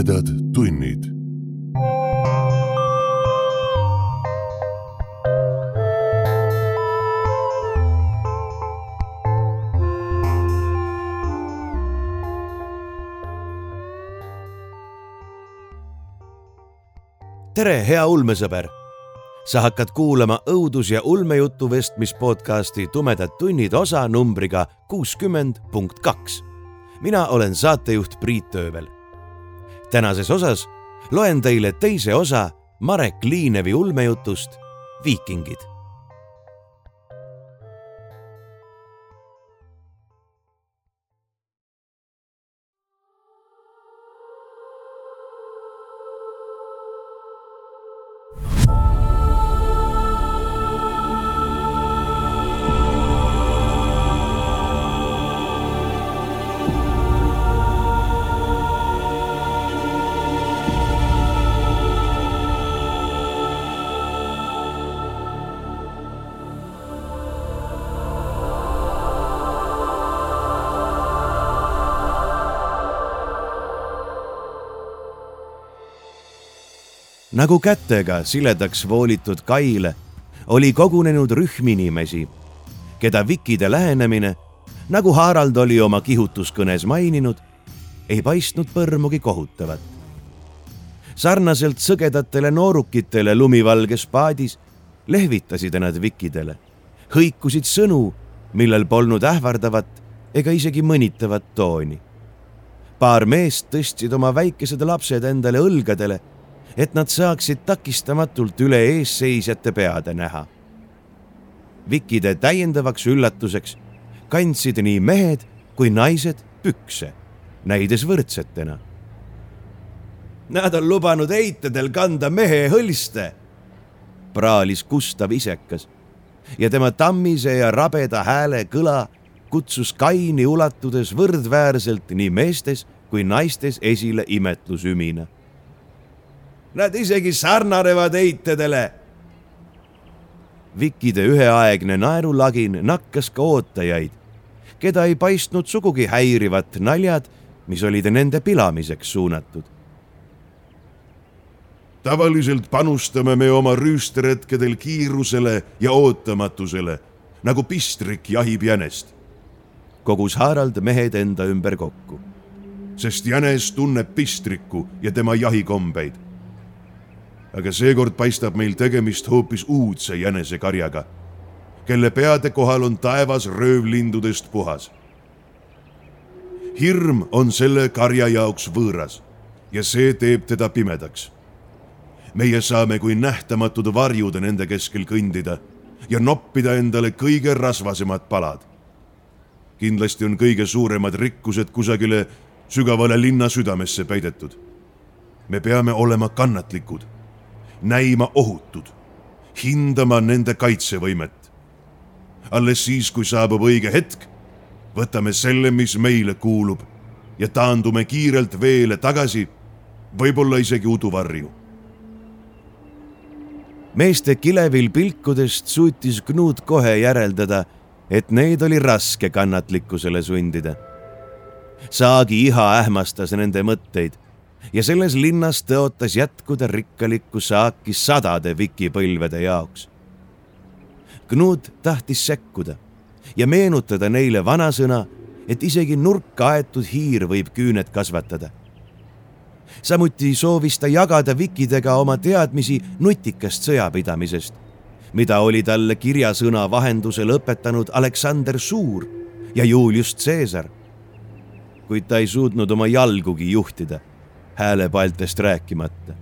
tumedad tunnid. tere, hea ulmesõber. sa hakkad kuulama õudus- ja ulmejutu vestmis podcasti Tumedad tunnid osa numbriga kuuskümmend punkt kaks. mina olen saatejuht Priit Öövel. Tänases osas loen teile teise osa Marek Liinevi ulmejutust Viikingid nagu kätega siledaks voolitud kaile oli kogunenud rühm inimesi, keda Vikide lähenemine, nagu Harald oli oma kihutuskõnes maininud, ei paistnud põrmugi kohutavat. sarnaselt sõgedatele noorukitele lumivalges paadis lehvitasid nad Vikidele, hõikusid sõnu, millel polnud ähvardavat ega isegi mõnitavat tooni. paar meest tõstsid oma väikesed lapsed endale õlgadele et nad saaksid takistamatult üle eesseisjate peade näha. Vikide täiendavaks üllatuseks kandsid nii mehed kui naised pükse, näides võrdsetena. Nad on lubanud eitadel kanda mehe hõlste, praalis Gustav isekas ja tema tammise ja rabeda hääle kõla kutsus kaini ulatudes võrdväärselt nii meestes kui naistes esile imetlusümina Nad isegi sarnanevad eitedele. Vikide üheaegne naerulagin nakkas ka ootajaid, keda ei paistnud sugugi häirivat naljad, mis olid nende pilamiseks suunatud. tavaliselt panustame me oma rüüsteretkedel kiirusele ja ootamatusele, nagu pistrik jahib jänest. kogus Harald mehed enda ümber kokku. sest jänes tunneb pistrikku ja tema jahikombeid aga seekord paistab meil tegemist hoopis uudse jänesekarjaga, kelle peade kohal on taevas röövlindudest puhas. hirm on selle karja jaoks võõras ja see teeb teda pimedaks. meie saame kui nähtamatud varjud nende keskel kõndida ja noppida endale kõige rasvasemad palad. kindlasti on kõige suuremad rikkused kusagile sügavale linna südamesse peidetud. me peame olema kannatlikud näima ohutud, hindama nende kaitsevõimet. alles siis, kui saabub õige hetk, võtame selle, mis meile kuulub ja taandume kiirelt veele tagasi, võib-olla isegi uduvarju. meeste kilevil pilkudest suutis Knut kohe järeldada, et neid oli raske kannatlikkusele sundida. saagi iha ähmastas nende mõtteid ja selles linnas tõotas jätkuda rikkalikku saaki sadade vikipõlvede jaoks. Knut tahtis sekkuda ja meenutada neile vanasõna, et isegi nurka aetud hiir võib küünet kasvatada. samuti soovis ta jagada vikidega oma teadmisi nutikast sõjapidamisest, mida oli talle kirjasõna vahendusel õpetanud Aleksander Suur ja Julius Caesar. kuid ta ei suutnud oma jalgugi juhtida häälepaeltest rääkimata.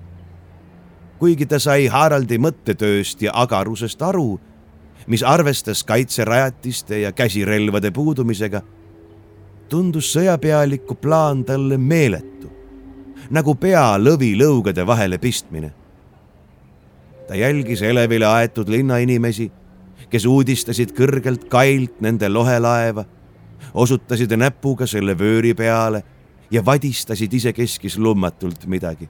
kuigi ta sai Haraldi mõttetööst ja agarusest aru, mis arvestas kaitserajatiste ja käsirelvade puudumisega, tundus sõjapealiku plaan talle meeletu, nagu pea lõvilõugade vahele pistmine. ta jälgis elevile aetud linnainimesi, kes uudistasid kõrgelt kailt nende lohelaeva, osutasid näpuga selle vööri peale ja vadistasid isekeskis lummatult midagi.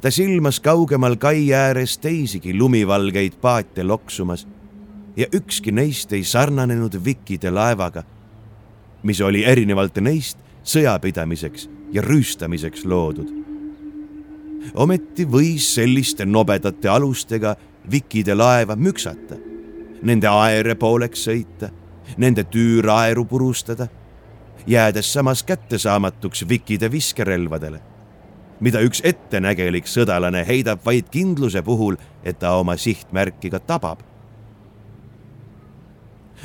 ta silmas kaugemal kai ääres teisigi lumivalgeid paate loksumas ja ükski neist ei sarnanenud Vikide laevaga, mis oli erinevalt neist sõjapidamiseks ja rüüstamiseks loodud. ometi võis selliste nobedate alustega vikide laeva müksata, nende aere pooleks sõita, nende tüüraeru purustada, jäädes samas kättesaamatuks vikide viskerelvadele, mida üks ettenägelik sõdalane heidab vaid kindluse puhul, et ta oma sihtmärki ka tabab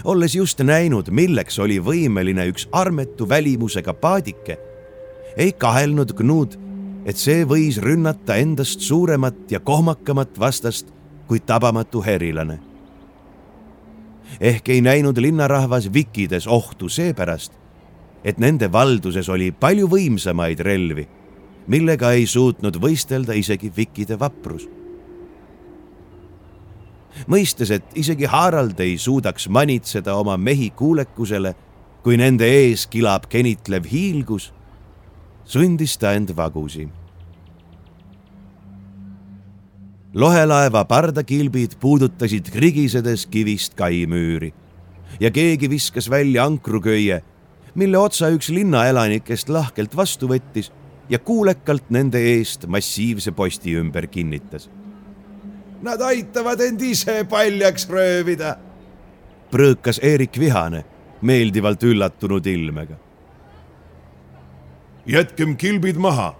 olles just näinud, milleks oli võimeline üks armetu välimusega paadike, ei kahelnud Gnud, et see võis rünnata endast suuremat ja kohmakamat vastast kui tabamatu herilane. ehk ei näinud linnarahvas vikkides ohtu seepärast, et nende valduses oli palju võimsamaid relvi, millega ei suutnud võistelda isegi vikkide vaprus mõistes, et isegi Harald ei suudaks manitseda oma mehi kuulekusele, kui nende ees kilab kenitlev hiilgus, sundis ta end vagusi. lohelaeva pardakilbid puudutasid krigisedes kivist kaimüüri ja keegi viskas välja ankruköie, mille otsa üks linnaelanikest lahkelt vastu võttis ja kuulekalt nende eest massiivse posti ümber kinnitas Nad aitavad end ise paljaks röövida. prõõkas Eerik Vihane meeldivalt üllatunud ilmega. jätkem kilbid maha.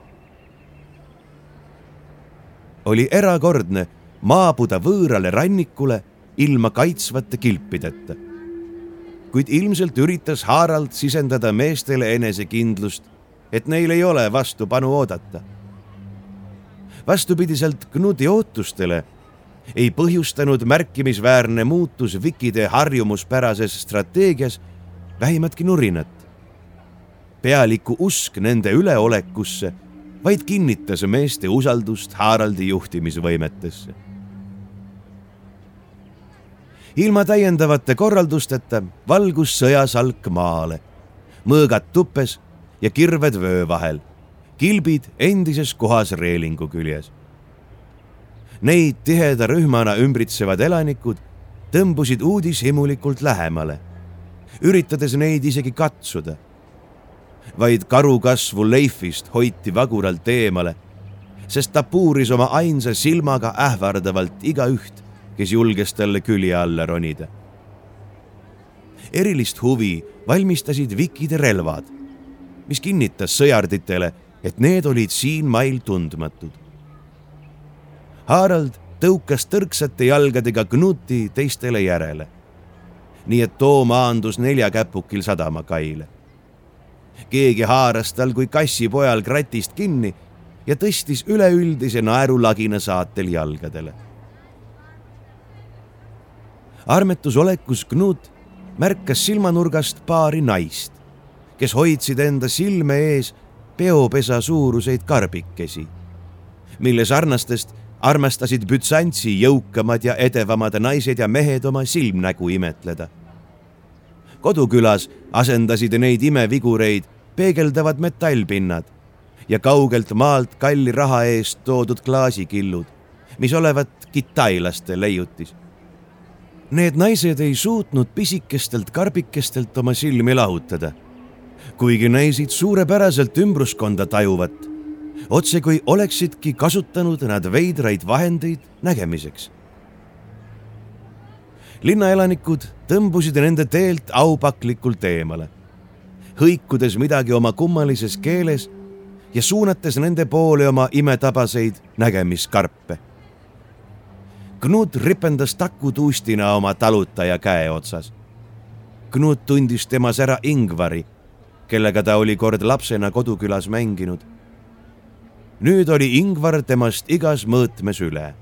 oli erakordne maabuda võõrale rannikule ilma kaitsvate kilpideta. Kuid ilmselt üritas Harald sisendada meestele enesekindlust, et neil ei ole vastupanu oodata. vastupidiselt Knuti ootustele ei põhjustanud märkimisväärne muutus Vikide harjumuspärases strateegias vähimatki nurinat. pealiku usk nende üleolekusse vaid kinnitas meeste usaldust Haraldi juhtimisvõimetesse. Ilma täiendavate korraldusteta valgus sõjasalk maale, mõõgad tupes ja kirved vöö vahel, kilbid endises kohas reelingu küljes. Neid tiheda rühmana ümbritsevad elanikud tõmbusid uudishimulikult lähemale, üritades neid isegi katsuda. vaid karukasvu Leifist hoiti vaguralt eemale, sest ta puuris oma ainsa silmaga ähvardavalt igaüht, kes julges talle külje alla ronida. erilist huvi valmistasid vikide relvad, mis kinnitas sõjarditele, et need olid siin mail tundmatud Harald tõukas tõrksate jalgadega Knuti teistele järele. nii et too maandus neljakäpukil sadamakaile. keegi haaras tal kui kassipojal kratist kinni ja tõstis üleüldise naerulagina saatel jalgadele. Armetus olekus Knut märkas silmanurgast paari naist, kes hoidsid enda silme ees peopesa suuruseid karbikesi, mille sarnastest armastasid Bütsantsi jõukamad ja edevamad naised ja mehed oma silmnägu imetleda. kodukülas asendasid neid imevigureid peegeldavad metallpinnad ja kaugelt maalt kalli raha eest toodud klaasikillud, mis olevat kitailaste leiutis. Need naised ei suutnud pisikestelt karbikestelt oma silmi lahutada, kuigi näisid suurepäraselt ümbruskonda tajuvat otsekui oleksidki kasutanud nad veidraid vahendeid nägemiseks. linnaelanikud tõmbusid nende teelt aupaklikult eemale, hõikudes midagi oma kummalises keeles ja suunates nende poole oma imetabaseid nägemiskarpe. Knut ripendas takutuustina oma talutaja käe otsas. Knut tundis temas ära Ingvari, kellega ta oli kord lapsena kodukülas mänginud nüüd oli Ingvar temast igas mõõtmes üle.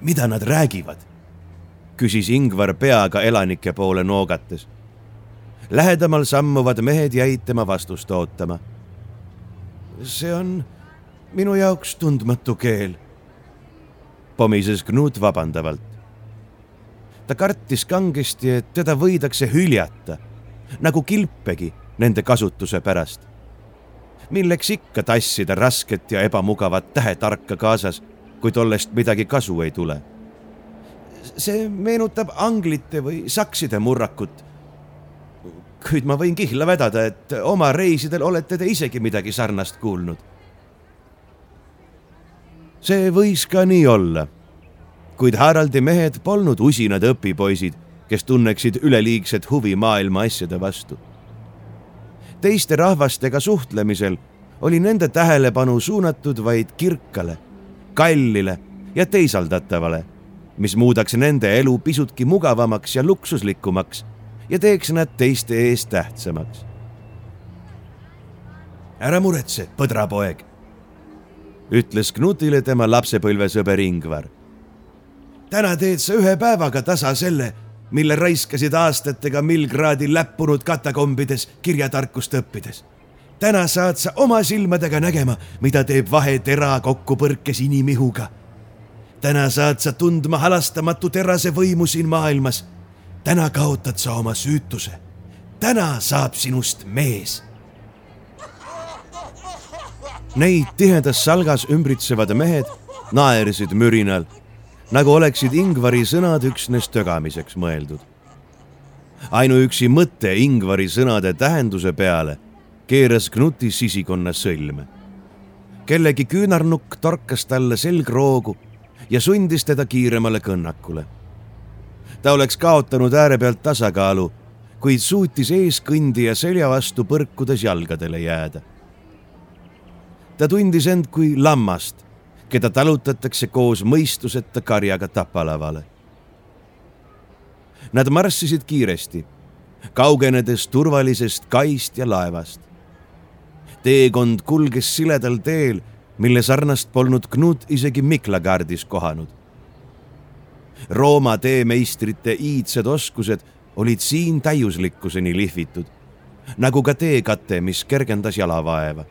mida nad räägivad? küsis Ingvar peaga elanike poole noogates. lähedamal sammuvad mehed jäid tema vastust ootama. see on minu jaoks tundmatu keel, pomises Knut vabandavalt. ta kartis kangesti, et teda võidakse hüljata nagu kilpegi nende kasutuse pärast milleks ikka tassida rasket ja ebamugavat tähetarka kaasas, kui tollest midagi kasu ei tule. see meenutab anglite või sakside murrakut. kuid ma võin kihla vedada, et oma reisidel olete te isegi midagi sarnast kuulnud. See võis ka nii olla, kuid Haraldi mehed polnud usinad õpipoisid, kes tunneksid üleliigset huvi maailma asjade vastu. teiste rahvastega suhtlemisel oli nende tähelepanu suunatud vaid kirkale, kallile ja teisaldatavale, mis muudaks nende elu pisutki mugavamaks ja luksuslikumaks ja teeks nad teiste ees tähtsamaks. ära muretse, põdrapoeg, ütles Knutile tema lapsepõlvesõber Ingvar. täna teed sa ühe päevaga tasa selle, mille raiskasid aastatega Milgradi läppunud katakombides kirjatarkust õppides. täna saad sa oma silmadega nägema, mida teeb vahe tera kokkupõrkes inimihuga. täna saad sa tundma halastamatu terase võimu siin maailmas täna kaotad sa oma süütuse. täna saab sinust mees. Neid tihedas salgas ümbritsevad mehed naersid mürinal, nagu oleksid Ingvari sõnad üksnes tögamiseks mõeldud. ainuüksi mõte Ingvari sõnade tähenduse peale keeras Knuti sisikonna sõlme. kellegi küünarnukk torkas talle selgroogu ja sundis teda kiiremale kõnnakule ta oleks kaotanud äärepealt tasakaalu, kuid suutis eeskõndija selja vastu põrkudes jalgadele jääda. Ta tundis end kui lammast, keda talutatakse koos mõistuseta karjaga tapalavale. Nad marssisid kiiresti, kaugenedes turvalisest kaist ja laevast. teekond kulges siledal teel, mille sarnast polnud Knut isegi Miklagardis kohanud Rooma teemeistrite iidsed oskused olid siin täiuslikkuseni lihvitud, nagu ka teekate, mis kergendas jalavaeva.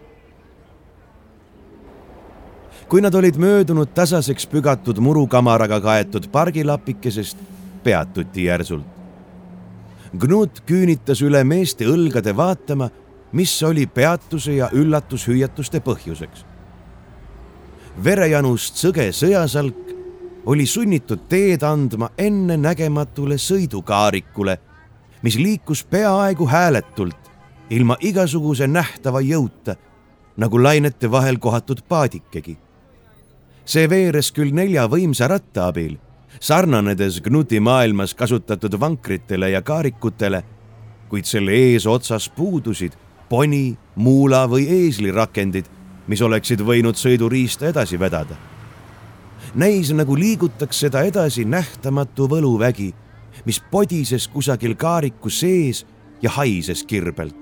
Kui nad olid möödunud tasaseks pügatud murukamaraga kaetud pargilapikesest, peatuti järsult. Gnut küünitas üle meeste õlgade vaatama, mis oli peatuse ja üllatushüüatuste põhjuseks. verejanust sõge sõjasalk oli sunnitud teed andma ennenägematule sõidukaarikule, mis liikus peaaegu hääletult, ilma igasuguse nähtava jõuta, nagu lainete vahel kohatud paadikegi. See veeres küll nelja võimsa ratta abil, sarnanedes Gnuti maailmas kasutatud vankritele ja kaarikutele, kuid selle eesotsas puudusid poni, muula või eesli rakendid, mis oleksid võinud sõiduriista edasi vedada näis nagu liigutaks seda edasi nähtamatu võluvägi, mis podises kusagil kaariku sees ja haises kirbelt.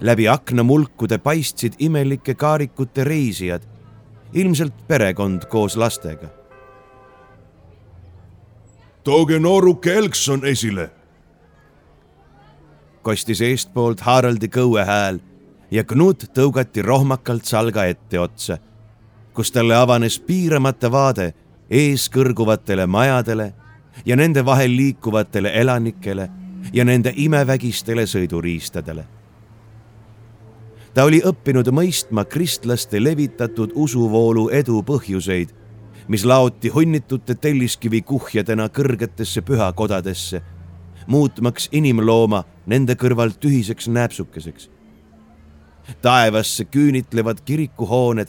läbi aknamulkude paistsid imelike kaarikute reisijad, ilmselt perekond koos lastega. tooge nooruke Elkson esile. kostis eestpoolt Haraldi kõue hääl ja Knut tõugati rohmakalt salga etteotsa kus talle avanes piiramata vaade ees kõrguvatele majadele ja nende vahel liikuvatele elanikele ja nende imevägistele sõiduriistadele. Ta oli õppinud mõistma kristlaste levitatud usuvoolu edu põhjuseid, mis laoti hunnitute telliskivi kuhjadena kõrgetesse pühakodadesse, muutmaks inimlooma nende kõrval tühiseks nääpsukeseks. taevasse küünitlevad kirikuhooned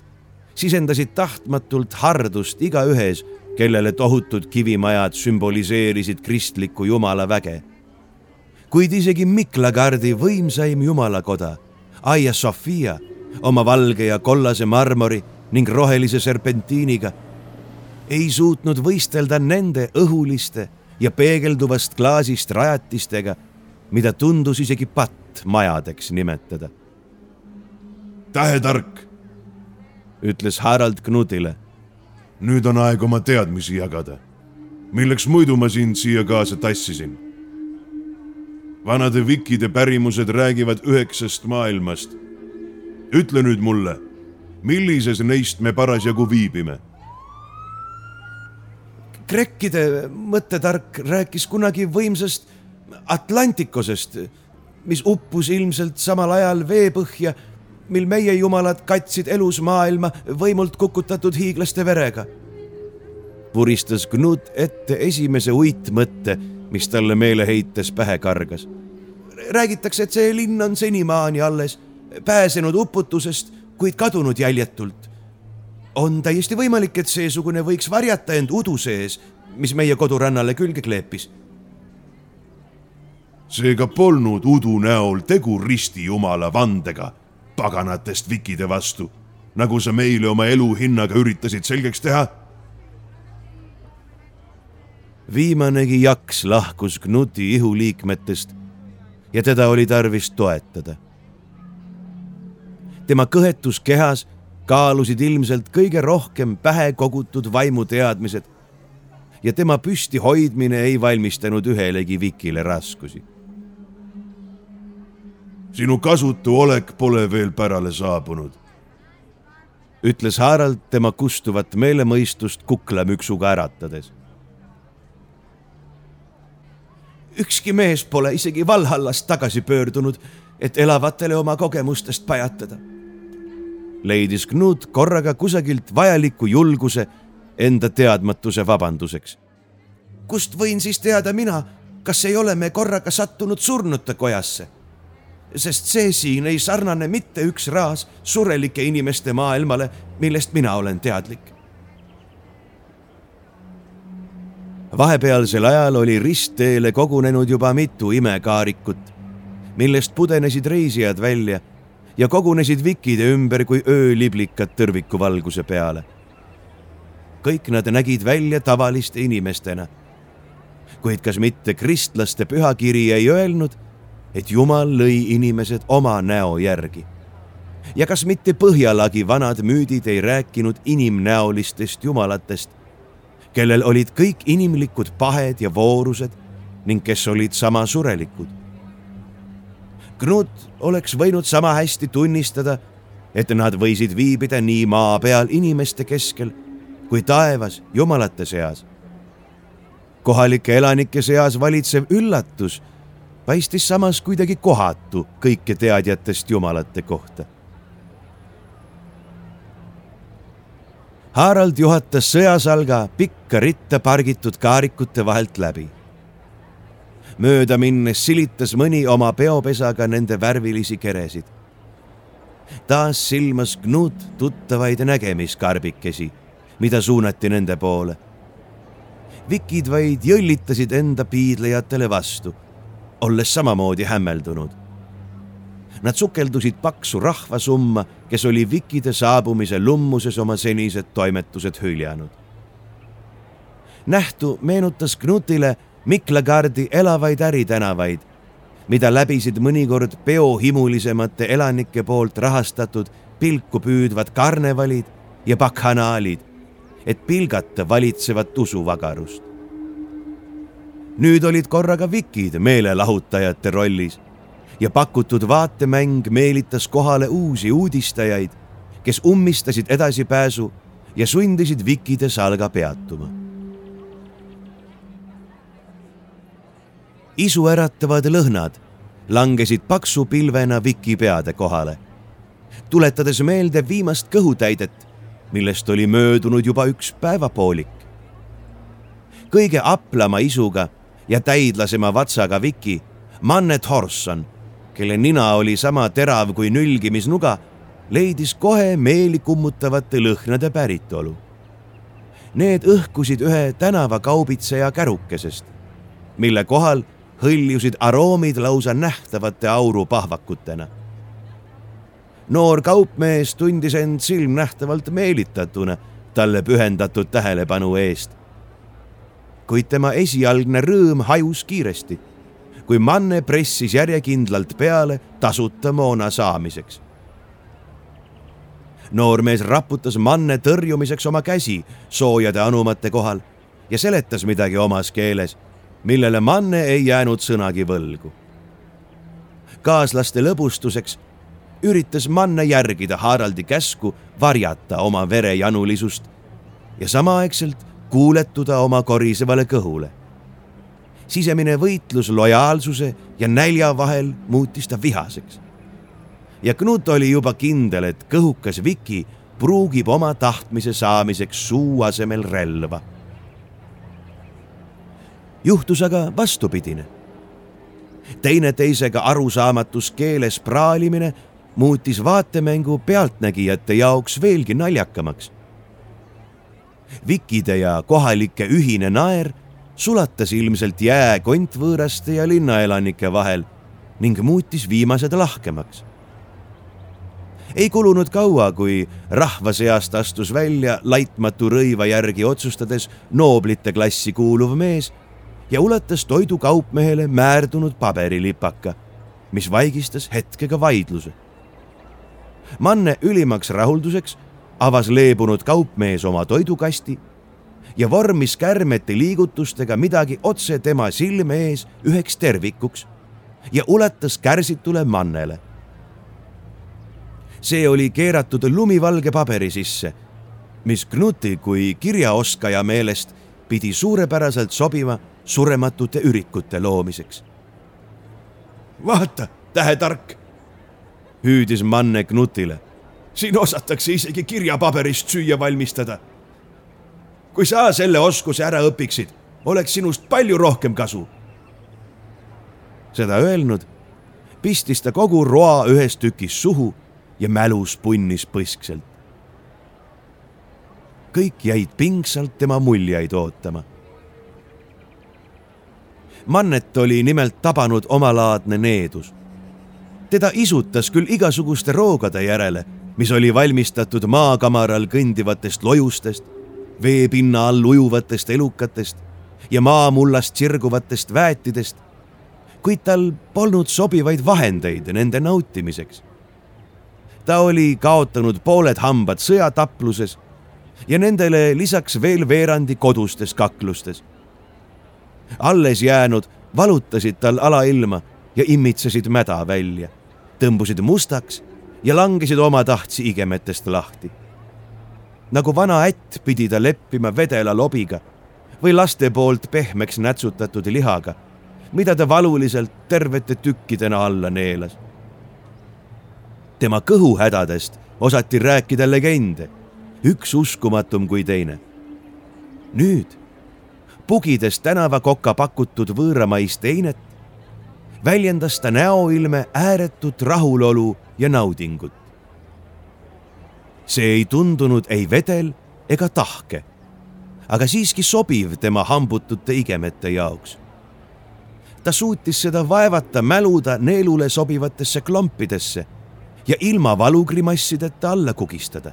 sisendasid tahtmatult hardust igaühes, kellele tohutud kivimajad sümboliseerisid kristlikku jumalaväge. kuid isegi Miklagardi võimsaim jumalakoda, Aia Sofia, oma valge ja kollase marmori ning rohelise serpentiiniga, ei suutnud võistelda nende õhuliste ja peegelduvast klaasist rajatistega, mida tundus isegi patt majadeks nimetada. tähetark ütles Harald Knutile. nüüd on aeg oma teadmisi jagada. milleks muidu ma sind siia kaasa tassisin? Vanade vikide pärimused räägivad üheksast maailmast. ütle nüüd mulle, millises neist me parasjagu viibime? krekkide mõttetark rääkis kunagi võimsast Atlantikosest, mis uppus ilmselt samal ajal veepõhja mil meie jumalad katsid elus maailma võimult kukutatud hiiglaste verega. puristas Knut ette esimese uitmõtte, mis talle meeleheites pähe kargas. räägitakse, et see linn on senimaani alles pääsenud uputusest, kuid kadunud jäljetult. on täiesti võimalik, et seesugune võiks varjata end udu sees, mis meie kodurannale külge kleepis. seega polnud udu näol tegu ristijumala vandega paganatest vikide vastu, nagu sa meile oma elu hinnaga üritasid selgeks teha viimanegi jaks lahkus Knuti ihuliikmetest ja teda oli tarvis toetada. tema kõhetus kehas kaalusid ilmselt kõige rohkem pähe kogutud vaimuteadmised ja tema püsti hoidmine ei valmistanud ühelegi vikile raskusi. sinu kasutu olek pole veel pärale saabunud, ütles Harald tema kustuvat meelemõistust kuklamüksuga äratades ükski mees pole isegi Valhallast tagasi pöördunud, et elavatele oma kogemustest pajatada. leidis Knut korraga kusagilt vajaliku julguse enda teadmatuse vabanduseks. kust võin siis teada mina, kas ei ole me korraga sattunud surnute kojasse? sest see siin ei sarnane mitte üks raas surelike inimeste maailmale, millest mina olen teadlik vahepealsel ajal oli ristteele kogunenud juba mitu imekaarikut, millest pudenesid reisijad välja ja kogunesid vikide ümber kui ööliblikad tõrvikuvalguse peale. kõik nad nägid välja tavaliste inimestena. kuid kas mitte kristlaste pühakiri ei öelnud, et Jumal lõi inimesed oma näo järgi? ja kas mitte Põhjalagi vanad müüdid ei rääkinud inimnäolistest jumalatest kellel olid kõik inimlikud pahed ja voorused ning kes olid sama surelikud. Knut oleks võinud sama hästi tunnistada, et nad võisid viibida nii maa peal inimeste keskel kui taevas jumalate seas. kohalike elanike seas valitsev üllatus paistis samas kuidagi kohatu kõike teadjatest jumalate kohta Harald juhatas sõjasalga pikka ritta pargitud kaarikute vahelt läbi. mööda minnes silitas mõni oma peopesaga nende värvilisi keresid. taas silmas Knut tuttavaid nägemiskarbikesi, mida suunati nende poole. vikid vaid jõllitasid enda piidlejatele vastu, olles samamoodi hämmeldunud Nad sukeldusid paksu rahvasumma, kes oli vikide saabumise lummuses oma senised toimetused hüljanud. nähtu meenutas Knutile Miklagardi elavaid äritänavaid, mida läbisid mõnikord peohimulisemate elanike poolt rahastatud pilku püüdvad karnevalid ja bakhanaalid, et pilgata valitsevat usuvagarust. nüüd olid korraga vikid meelelahutajate rollis ja pakutud vaatemäng meelitas kohale uusi uudistajaid, kes ummistasid edasipääsu ja sundisid vikide salga peatuma. isuäratavad lõhnad langesid paksu pilvena viki peade kohale, tuletades meelde viimast kõhutäidet, millest oli möödunud juba üks päevapoolik. kõige aplama isuga ja täidlasema vatsaga viki, Mannet Horson kelle nina oli sama terav kui nülgimisnuga, leidis kohe meeli kummutavate lõhnade päritolu. Need õhkusid ühe tänavakaubitseja kärukesest, mille kohal hõljusid aroomid lausa nähtavate aurupahvakutena. noor kaupmees tundis end silmnähtavalt meelitatuna talle pühendatud tähelepanu eest. kuid tema esialgne rõõm hajus kiiresti kui Manne pressis järjekindlalt peale tasuta moona saamiseks. noormees raputas Manne tõrjumiseks oma käsi soojade anumate kohal ja seletas midagi omas keeles, millele Manne ei jäänud sõnagi võlgu. kaaslaste lõbustuseks üritas Manne järgida Haraldi käsku varjata oma verejanulisust ja samaaegselt kuuletuda oma korisevale kõhule sisemine võitlus lojaalsuse ja nälja vahel muutis ta vihaseks. ja Knut oli juba kindel, et kõhukas Viki pruugib oma tahtmise saamiseks suu asemel relva. juhtus aga vastupidine. teineteisega arusaamatus keeles praalimine muutis vaatemängu pealtnägijate jaoks veelgi naljakamaks. Vikide ja kohalike ühine naer sulatas ilmselt jää kontvõõraste ja linnaelanike vahel ning muutis viimased lahkemaks. ei kulunud kaua, kui rahva seast astus välja laitmatu rõiva järgi otsustades nooblite klassi kuuluv mees ja ulatas toidukaupmehele määrdunud paberilipaka, mis vaigistas hetkega vaidluse. Manne ülimaks rahulduseks avas leebunud kaupmees oma toidukasti ja vormis kärmete liigutustega midagi otse tema silme ees üheks tervikuks ja ulatas kärsitule mannele. see oli keeratud lumivalge paberi sisse, mis Knuti kui kirjaoskaja meelest pidi suurepäraselt sobima surematute ürikute loomiseks. vaata, tähetark, hüüdis Manne Knutile. siin osatakse isegi kirjapaberist süüa valmistada. Kui sa selle oskuse ära õpiksid, oleks sinust palju rohkem kasu. seda öelnud, pistis ta kogu roa ühes tükis suhu ja mälus punnis põskselt. kõik jäid pingsalt tema muljeid ootama Mannet oli nimelt tabanud omalaadne needus. teda isutas küll igasuguste roogade järele, mis oli valmistatud maakamaral kõndivatest lojustest, veepinna all ujuvatest elukatest ja maamullast sirguvatest väetidest, kuid tal polnud sobivaid vahendeid nende nautimiseks. ta oli kaotanud pooled hambad sõjatapluses ja nendele lisaks veel veerandi kodustes kaklustes alles jäänud valutasid tal alailma ja imitsesid mäda välja, tõmbusid mustaks ja langesid omatahtsi igemetest lahti. Nagu vana ätt pidi ta leppima vedela lobiga või laste poolt pehmeks nätsutatud lihaga, mida ta valuliselt tervete tükkidena alla neelas. tema kõhuhädadest osati rääkida legende, üks uskumatum kui teine. nüüd pugides tänavakoka pakutud võõramaist einet, väljendas ta näoilme ääretut rahulolu ja naudingut. See ei tundunud ei vedel ega tahke, aga siiski sobiv tema hambutute igemete jaoks. ta suutis seda vaevata mäluda neelule sobivatesse klompidesse ja ilma valugrimassideta alla kugistada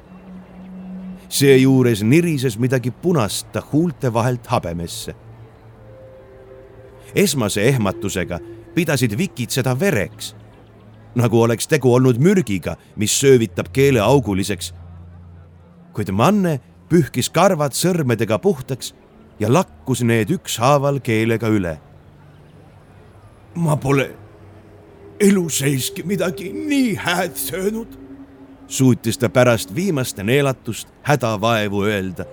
seejuures nirises midagi punast ta huulte vahelt habemesse. esmase ehmatusega pidasid vikid seda vereks, nagu oleks tegu olnud mürgiga, mis söövitab keele auguliseks. Kuid Manne pühkis karvad sõrmedega puhtaks ja lakkus need ükshaaval keelega üle. ma pole elu seiski midagi nii hääd söönud suutis ta pärast viimast neelatust hädavaevu öelda.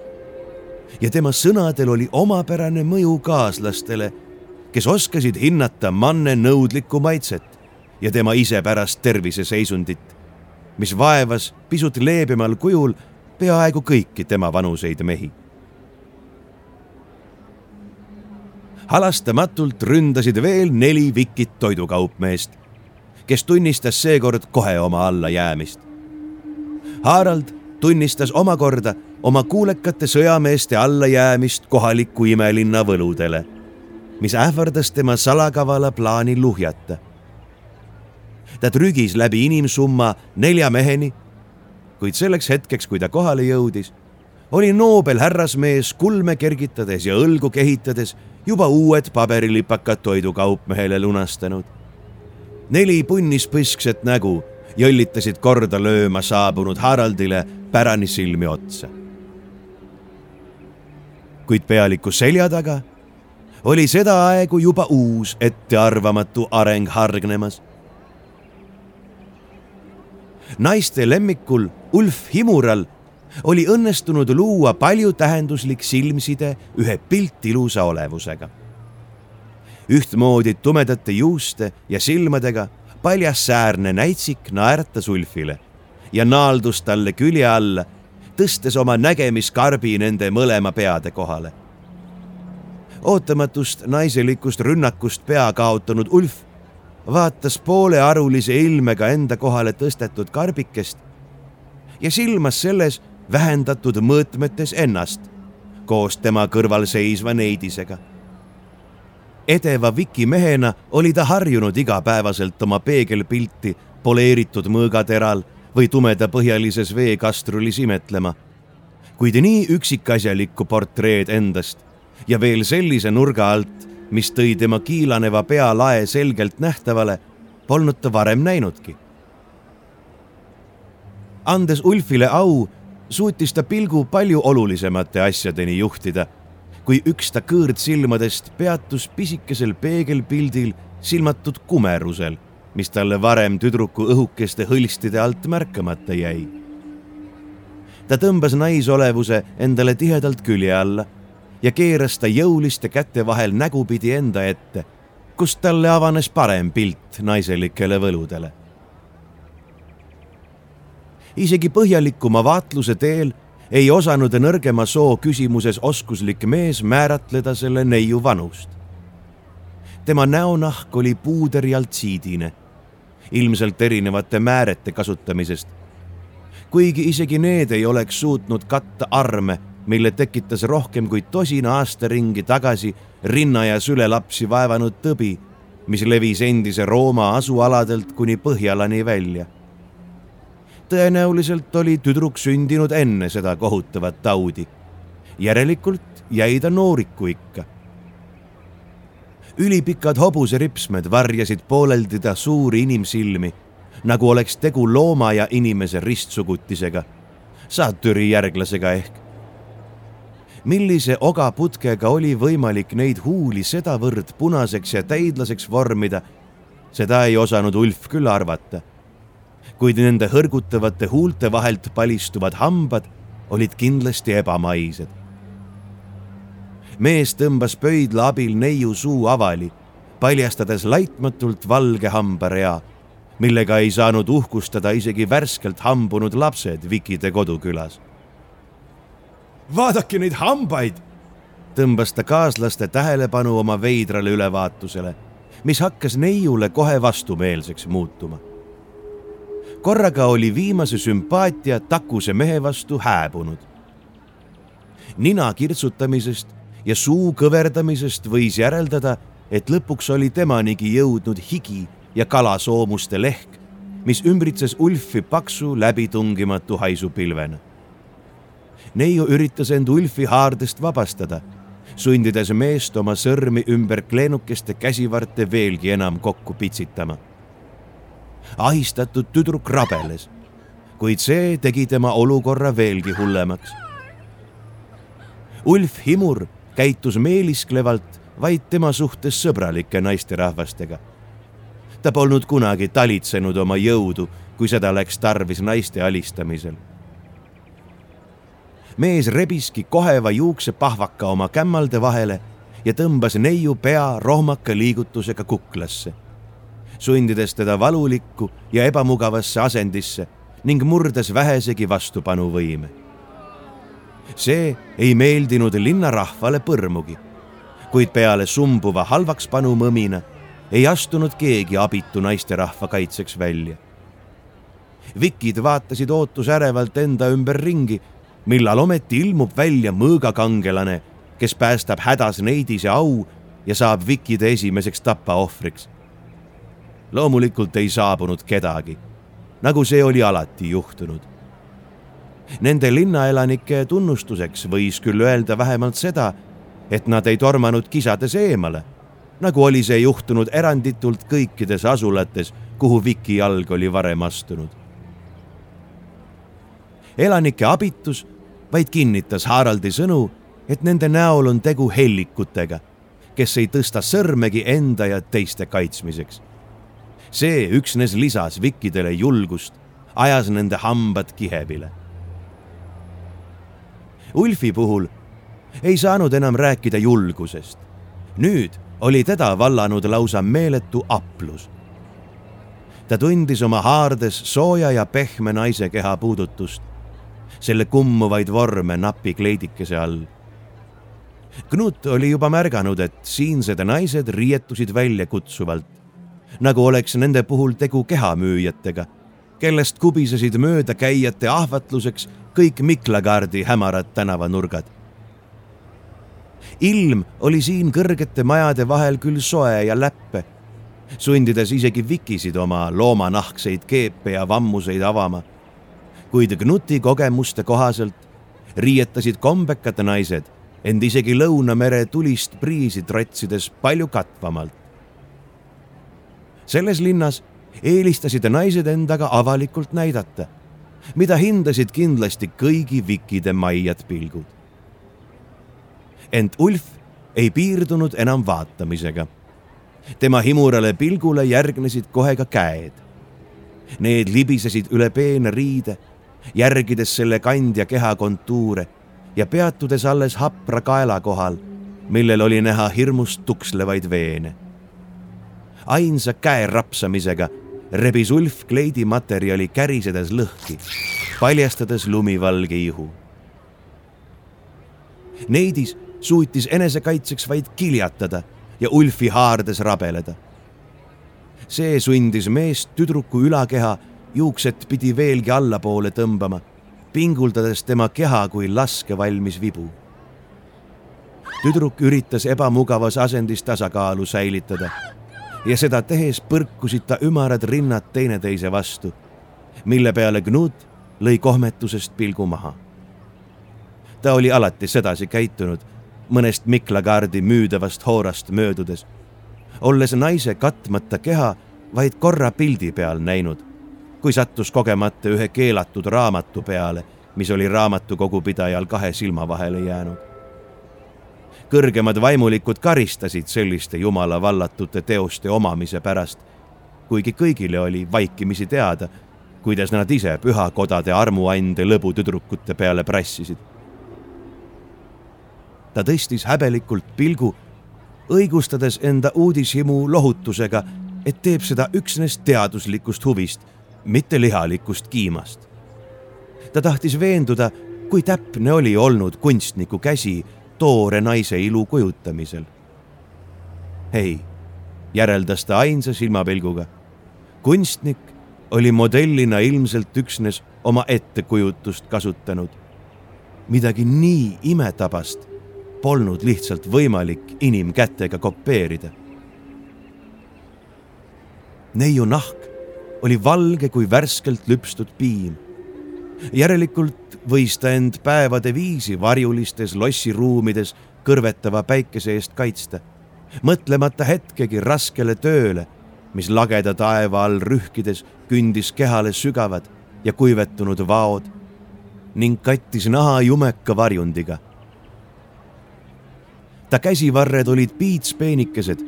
ja tema sõnadel oli omapärane mõju kaaslastele, kes oskasid hinnata manne nõudlikku maitset ja tema isepärast terviseseisundit, mis vaevas pisut leebemal kujul peaaegu kõiki tema vanuseid mehi. halastamatult ründasid veel neli vikit toidukaupmeest, kes tunnistas seekord kohe oma allajäämist Harald tunnistas omakorda oma kuulekate sõjameeste allajäämist kohaliku imelinna võludele, mis ähvardas tema salakavala plaani luhjata. ta trügis läbi inimsumma nelja meheni, kuid selleks hetkeks, kui ta kohale jõudis, oli noobel härrasmees kulme kergitades ja õlgu kehitades juba uued paberilipakad toidukaupmehele lunastanud. neli punnispõskset nägu jõllitasid korda lööma saabunud Haraldile pärani silmi otsa. kuid pealiku selja taga oli sedaaegu juba uus ettearvamatu areng hargnemas. Naiste lemmikul Ulf Himural oli õnnestunud luua paljutähenduslik silmside ühe piltilusa olevusega. ühtmoodi tumedate juuste ja silmadega paljassäärne näitsik naeratas Ulfile ja naaldus talle külje alla, tõstes oma nägemiskarbi nende mõlema peade kohale. ootamatust naiselikust rünnakust pea kaotanud Ulf vaatas poolearulise ilmega enda kohale tõstetud karbikest ja silmas selles vähendatud mõõtmetes ennast koos tema kõrval seisva neidisega. edeva vikimehena oli ta harjunud igapäevaselt oma peegelpilti poleeritud mõõgateral või tumedapõhjalises veekastrulis imetlema. kuid nii üksikasjalikku portreed endast ja veel sellise nurga alt, mis tõi tema kiilaneva pea lae selgelt nähtavale, polnud ta varem näinudki. andes Ulfile au, suutis ta pilgu palju olulisemate asjadeni juhtida, kui üks ta kõõrdsilmadest peatus pisikesel peegelpildil silmatud kumerusel, mis talle varem tüdruku õhukeste hõlstide alt märkamata jäi. ta tõmbas naisolevuse endale tihedalt külje alla ja keeras ta jõuliste käte vahel nägupidi enda ette, kust talle avanes parem pilt naiselikele võludele. isegi põhjalikuma vaatluse teel ei osanud nõrgema soo küsimuses oskuslik mees määratleda selle neiu vanust. tema näonahk oli puuderjaltsiidine, ilmselt erinevate määrete kasutamisest. kuigi isegi need ei oleks suutnud katta arme mille tekitas rohkem kui tosina aastaringi tagasi rinna ja sülelapsi vaevanud tõbi, mis levis endise Rooma asualadelt kuni Põhjalani välja. tõenäoliselt oli tüdruk sündinud enne seda kohutavat taudi. järelikult jäi ta nooriku ikka. ülipikad hobuseripsmed varjasid pooleldi ta suuri inimsilmi, nagu oleks tegu looma ja inimese ristsugutisega, saatüri järglasega ehk millise ogaputkega oli võimalik neid huuli sedavõrd punaseks ja täidlaseks vormida, seda ei osanud Ulf küll arvata. kuid nende hõrgutavate huulte vahelt palistuvad hambad olid kindlasti ebamaised. mees tõmbas pöidla abil neiu suu avali, paljastades laitmatult valge hambarea, millega ei saanud uhkustada isegi värskelt hambunud lapsed Vikide kodukülas vaadake neid hambaid, tõmbas ta kaaslaste tähelepanu oma veidrale ülevaatusele, mis hakkas neiule kohe vastumeelseks muutuma. korraga oli viimase sümpaatia takuse mehe vastu hääbunud. nina kirtsutamisest ja suu kõverdamisest võis järeldada, et lõpuks oli temanigi jõudnud higi ja kalasoomuste lehk, mis ümbritses Ulfi paksu läbitungimatu haisupilvena neiu üritas end Ulfi haardest vabastada, sundides meest oma sõrmi ümber kleenukeste käsivarte veelgi enam kokku pitsitama. ahistatud tüdruk rabeles, kuid see tegi tema olukorra veelgi hullemaks. Ulf Himur käitus meelisklevalt vaid tema suhtes sõbralike naisterahvastega. ta polnud kunagi talitsenud oma jõudu, kui seda läks tarvis naiste alistamisel mees rebiski koheva juuksepahvaka oma kämmalde vahele ja tõmbas neiu pea rohmaka liigutusega kuklasse, sundides teda valulikku ja ebamugavasse asendisse ning murdes vähesegi vastupanuvõime. see ei meeldinud linnarahvale põrmugi, kuid peale sumbuva halvakspanu mõmina ei astunud keegi abitu naisterahva kaitseks välja. vikid vaatasid ootusärevalt enda ümber ringi millal ometi ilmub välja mõõgakangelane, kes päästab hädas neidise au ja saab Vikide esimeseks tapaohvriks. loomulikult ei saabunud kedagi, nagu see oli alati juhtunud. Nende linnaelanike tunnustuseks võis küll öelda vähemalt seda, et nad ei tormanud kisades eemale, nagu oli see juhtunud eranditult kõikides asulates, kuhu Viki jalg oli varem astunud elanike abitus vaid kinnitas Haraldi sõnu, et nende näol on tegu hellikutega, kes ei tõsta sõrmegi enda ja teiste kaitsmiseks. see üksnes lisas vikkidele julgust, ajas nende hambad kihevile. Ulfi puhul ei saanud enam rääkida julgusest. nüüd oli teda vallanud lausa meeletu aplus ta tundis oma haardes sooja ja pehme naise keha puudutust selle kummuvaid vorme napi kleidikese all. Knut oli juba märganud, et siinsed naised riietusid väljakutsuvalt nagu oleks nende puhul tegu kehamüüjatega, kellest kubisesid möödakäijate ahvatluseks kõik Miklagaardi hämarad tänavanurgad. ilm oli siin kõrgete majade vahel küll soe ja läppe, sundides isegi vikisid oma loomanahkseid keepe ja vammuseid avama. Kuid Knuti kogemuste kohaselt riietasid kombekad naised end isegi Lõunamere tulist priisi trotsides palju katvamalt. selles linnas eelistasid naised endaga avalikult näidata, mida hindasid kindlasti kõigi vikide maiad pilgud. ent Ulf ei piirdunud enam vaatamisega. tema himurale pilgule järgnesid kohe ka käed. Need libisesid üle peene riide, järgides selle kandja keha kontuure ja peatudes alles hapra kaela kohal, millel oli näha hirmust tukslevaid veene. ainsa käe rapsamisega rebis Ulf kleidi materjali kärisedes lõhki, paljastades lumivalge ihu. Neidis suutis enesekaitseks vaid kiljatada ja Ulfi haardes rabeleda. see sundis meest tüdruku ülakeha juukset pidi veelgi allapoole tõmbama pinguldades tema keha kui laskevalmis vibu. tüdruk üritas ebamugavas asendis tasakaalu säilitada ja seda tehes põrkusid ta ümarad rinnad teineteise vastu, mille peale Knut lõi kohmetusest pilgu maha. ta oli alati sedasi käitunud, mõnest Miklagaardi müüdavast hoorast möödudes, olles naise katmata keha vaid korra pildi peal näinud kui sattus kogemata ühe keelatud raamatu peale, mis oli raamatukogupidajal kahe silma vahele jäänud. kõrgemad vaimulikud karistasid selliste jumala vallatute teoste omamise pärast, kuigi kõigile oli vaikimisi teada, kuidas nad ise pühakodade armuande lõbutüdrukute peale prassisid. ta tõstis häbelikult pilgu, õigustades enda uudishimu lohutusega, et teeb seda üksnes teaduslikust huvist mitte lihalikust kiimast. ta tahtis veenduda, kui täpne oli olnud kunstniku käsi toore naise ilu kujutamisel. ei, järeldas ta ainsa silmapilguga. kunstnik oli modellina ilmselt üksnes oma ettekujutust kasutanud. midagi nii imetabast polnud lihtsalt võimalik inimkätega kopeerida. neiu nahk oli valge kui värskelt lüpstud piim. järelikult võis ta end päevade viisi varjulistes lossiruumides kõrvetava päikese eest kaitsta, mõtlemata hetkegi raskele tööle, mis lageda taeva all rühkides kündis kehale sügavad ja kuivetunud vaod ning kattis naha jumeka varjundiga. ta käsivarred olid piitspeenikesed,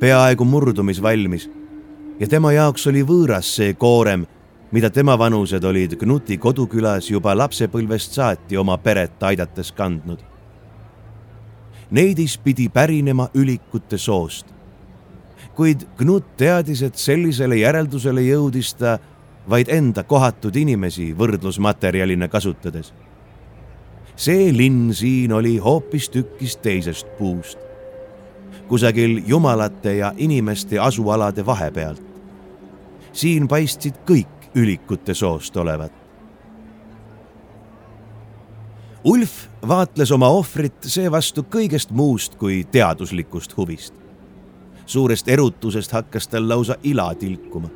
peaaegu murdumisvalmis ja tema jaoks oli võõras see koorem, mida tema vanused olid Knuti kodukülas juba lapsepõlvest saati oma peret aidates kandnud. Neidis pidi pärinema ülikute soost. kuid Knut teadis, et sellisele järeldusele jõudis ta vaid enda kohatud inimesi võrdlusmaterjalina kasutades. see linn siin oli hoopistükkis teisest puust, kusagil jumalate ja inimeste asualade vahepealt siin paistsid kõik ülikute soost olevat. Ulf vaatles oma ohvrit seevastu kõigest muust kui teaduslikust huvist. suurest erutusest hakkas tal lausa ila tilkuma.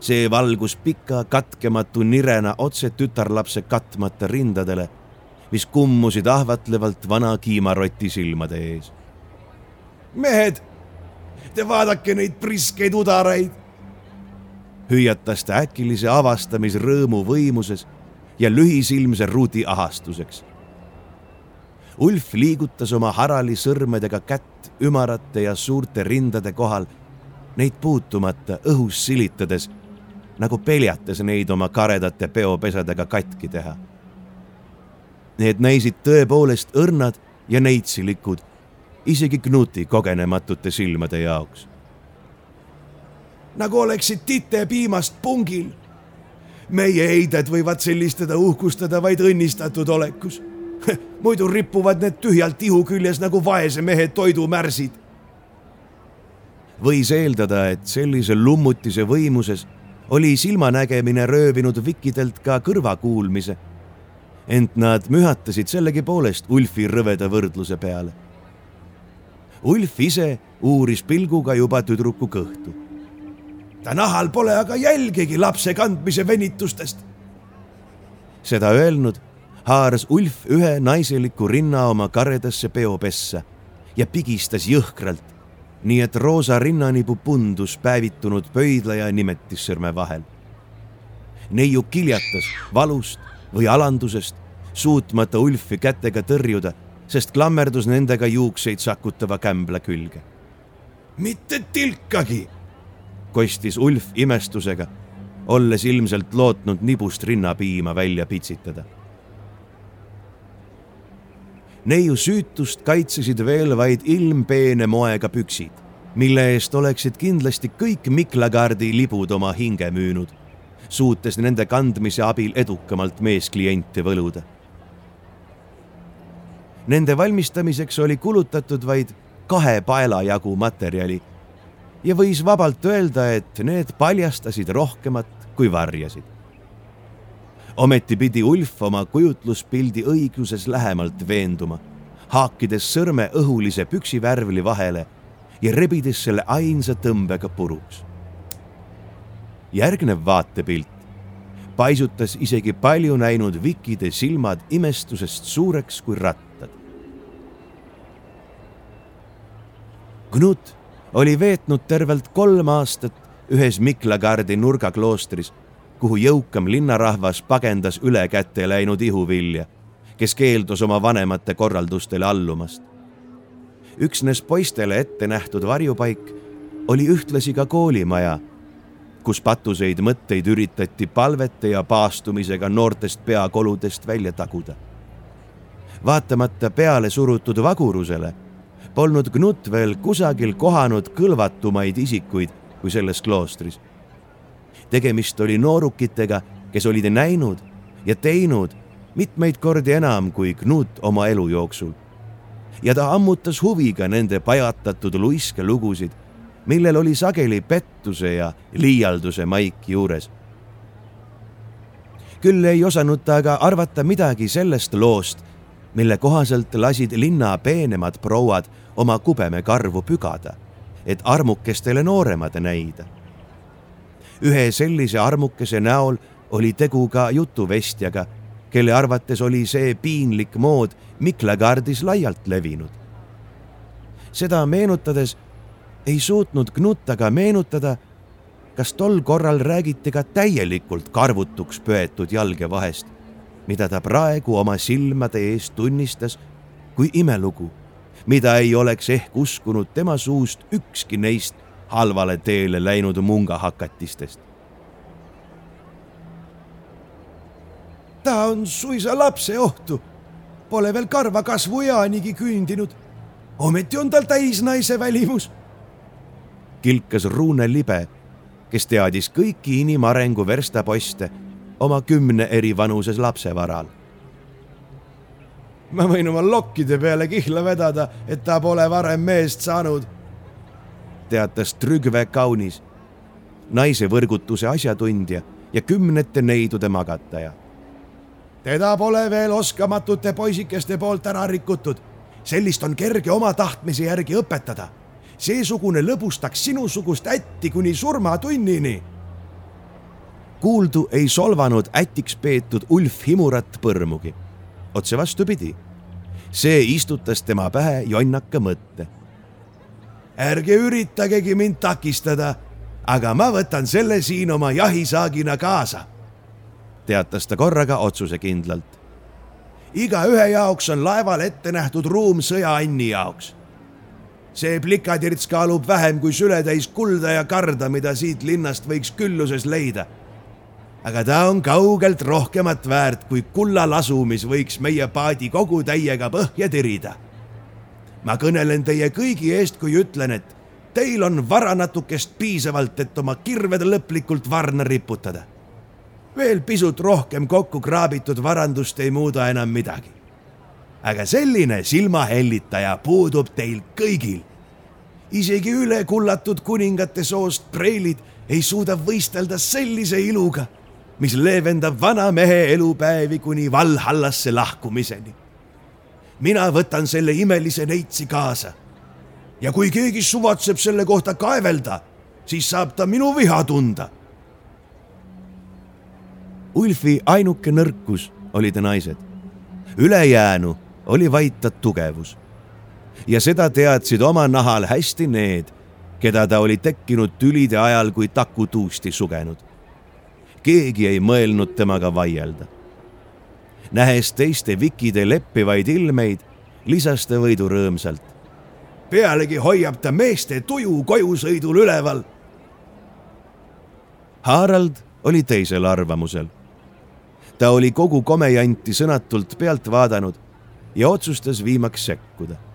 see valgus pika katkematu nirena otse tütarlapse katmata rindadele, mis kummusid ahvatlevalt vana kiimaroti silmade ees. mehed, te vaadake neid priskeid udaraid hüüatas ta äkilise avastamisrõõmu võimuses ja lühisilmse ruudi ahastuseks. Ulf liigutas oma harali sõrmedega kätt ümarate ja suurte rindade kohal, neid puutumata õhus silitades, nagu peljates neid oma karedate peopesadega katki teha. Need näisid tõepoolest õrnad ja neitsilikud, isegi Knuti kogenematute silmade jaoks nagu oleksid titepiimast pungil. meie heided võivad sellistada uhkustada vaid õnnistatud olekus. muidu ripuvad need tühjalt ihu küljes nagu vaese mehe toidumärsid. võis eeldada, et sellise lummutise võimuses oli silmanägemine röövinud vikkidelt ka kõrvakuulmise. ent nad mühatasid sellegipoolest Ulfi rõveda võrdluse peale. Ulf ise uuris pilguga juba tüdruku kõhtu. Ta nahal pole aga jälgegi lapse kandmise venitustest. seda öelnud, haaras Ulf ühe naiseliku rinna oma karedasse peopessa ja pigistas jõhkralt nii et roosa rinnanibu pundus päevitunud pöidla ja nimetissõrme vahel. neiu kiljatas valust või alandusest, suutmata Ulfi kätega tõrjuda, sest klammerdus nendega juukseid sakutava kämbla külge. mitte tilkagi, kostis Ulf imestusega, olles ilmselt lootnud nibust rinnapiima välja pitsitada neiu süütust kaitsesid veel vaid ilmpeene moega püksid, mille eest oleksid kindlasti kõik Miklagardi libud oma hinge müünud, suutes nende kandmise abil edukamalt meeskliente võluda. Nende valmistamiseks oli kulutatud vaid kahe paela jagu materjali ja võis vabalt öelda, et need paljastasid rohkemat kui varjasid ometi pidi Ulf oma kujutluspildi õigluses lähemalt veenduma, haakides sõrme õhulise püksivärvli vahele ja rebides selle ainsa tõmbega puruks. järgnev vaatepilt paisutas isegi palju näinud Vikide silmad imestusest suureks kui rattad. Knut oli veetnud tervelt kolm aastat ühes Miklagardi nurgakloostris kuhu jõukam linnarahvas pagendas ülekäte läinud ihuvilja, kes keeldus oma vanemate korraldustele allumast. üksnes poistele ette nähtud varjupaik oli ühtlasi ka koolimaja, kus patuseid mõtteid üritati palvete ja paastumisega noortest peakoludest välja taguda. vaatamata peale surutud vagurusele polnud Knut veel kusagil kohanud kõlvatumaid isikuid kui selles kloostris tegemist oli noorukitega, kes olid näinud ja teinud mitmeid kordi enam kui Knut oma elu jooksul. ja ta ammutas huviga nende pajatatud luiskelugusid, millel oli sageli pettuse ja liialduse maik juures. küll ei osanud ta aga arvata midagi sellest loost, mille kohaselt lasid linna peenemad prouad oma kubemekarvu pügada, et armukestele nooremad näida ühe sellise armukese näol oli tegu ka jutuvestjaga, kelle arvates oli see piinlik mood Miklagardis laialt levinud. seda meenutades ei suutnud Knut aga meenutada, kas tol korral räägiti ka täielikult karvutuks pöetud jalge vahest, mida ta praegu oma silmade ees tunnistas kui imelugu, mida ei oleks ehk uskunud tema suust ükski neist halvale teele läinud mungahakatistest. ta on suisa lapseohtu, pole veel karva kasvueanigi küündinud. ometi on tal täisnaise välimus. kilkas Ruune Libe, kes teadis kõiki inimarengu verstaposte oma kümne eri vanuses lapse varal ma võin oma lokkide peale kihla vedada, et ta pole varem meest saanud teatas Trügve kaunis, naise võrgutuse asjatundja ja kümnete neidude magataja. teda pole veel oskamatute poisikeste poolt ära rikutud. sellist on kerge oma tahtmise järgi õpetada. seesugune lõbustaks sinusugust ätti kuni surmatunnini. kuuldu ei solvanud ätiks peetud Ulf Himurat põrmugi. Otse vastupidi, see istutas tema pähe jonnaka mõtte ärge üritagegi mind takistada, aga ma võtan selle siin oma jahisaagina kaasa. teatas ta korraga otsusekindlalt. igaühe jaoks on laeval ette nähtud ruum sõjaanni jaoks. see plikatirts kaalub vähem kui sületäis kulda ja karda, mida siit linnast võiks külluses leida. Aga ta on kaugelt rohkemat väärt kui kullalasu, mis võiks meie paadi kogu täiega põhja tirida ma kõnelen teie kõigi eest, kui ütlen, et teil on vara natukest piisavalt, et oma kirved lõplikult varna riputada. veel pisut rohkem kokku kraabitud varandust ei muuda enam midagi. aga selline silmahellitaja puudub teil kõigil. isegi ülekullatud kuningate soost preilid ei suuda võistelda sellise iluga, mis leevendab vana mehe elupäevi kuni Valhallasse lahkumiseni. mina võtan selle imelise neitsi kaasa. ja kui keegi suvatseb selle kohta kaevelda, siis saab ta minu viha tunda. Ulfi ainuke nõrkus oli ta naised, ülejäänu oli vaid ta tugevus ja seda teadsid oma nahal hästi need, keda ta oli tekkinud tülide ajal kui takutuusti sugenud. Keegi ei mõelnud temaga vaielda. nähes teiste vikide leppivaid ilmeid, lisas ta võidu rõõmsalt. pealegi hoiab ta meeste tuju kojusõidul üleval. Harald oli teisel arvamusel. ta oli kogu komejanti sõnatult pealt vaadanud ja otsustas viimaks sekkuda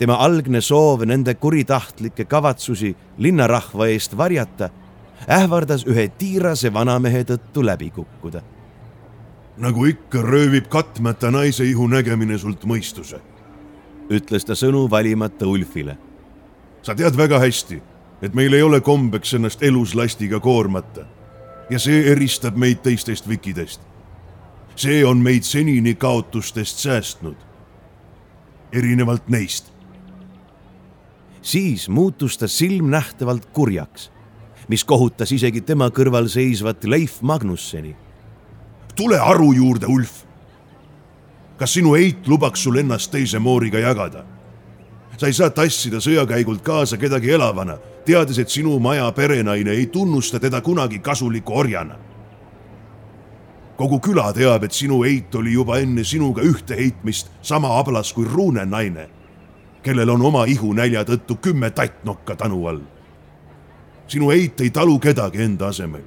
tema algne soov nende kuritahtlikke kavatsusi linnarahva eest varjata ähvardas ühe tiirase vanamehe tõttu läbi kukkuda. nagu ikka röövib katmata naise ihu nägemine sult mõistuse, ütles ta sõnu valimata Ulfile. sa tead väga hästi, et meil ei ole kombeks ennast eluslastiga koormata ja see eristab meid teistest vikidest. see on meid senini kaotustest säästnud. erinevalt neist siis muutus ta silmnähtavalt kurjaks, mis kohutas isegi tema kõrval seisvat Leif Magnusseni. tule aru juurde, Ulf. kas sinu eit lubaks sul ennast teise mooriga jagada? sa ei saa tassida sõjakäigult kaasa kedagi elavana, teades, et sinu maja perenaine ei tunnusta teda kunagi kasuliku orjana. kogu küla teab, et sinu eit oli juba enne sinuga ühte heitmist sama ablas kui Ruune naine kellel on oma ihunälja tõttu kümme tattnokka tanu all. Sinu eit ei talu kedagi enda asemel.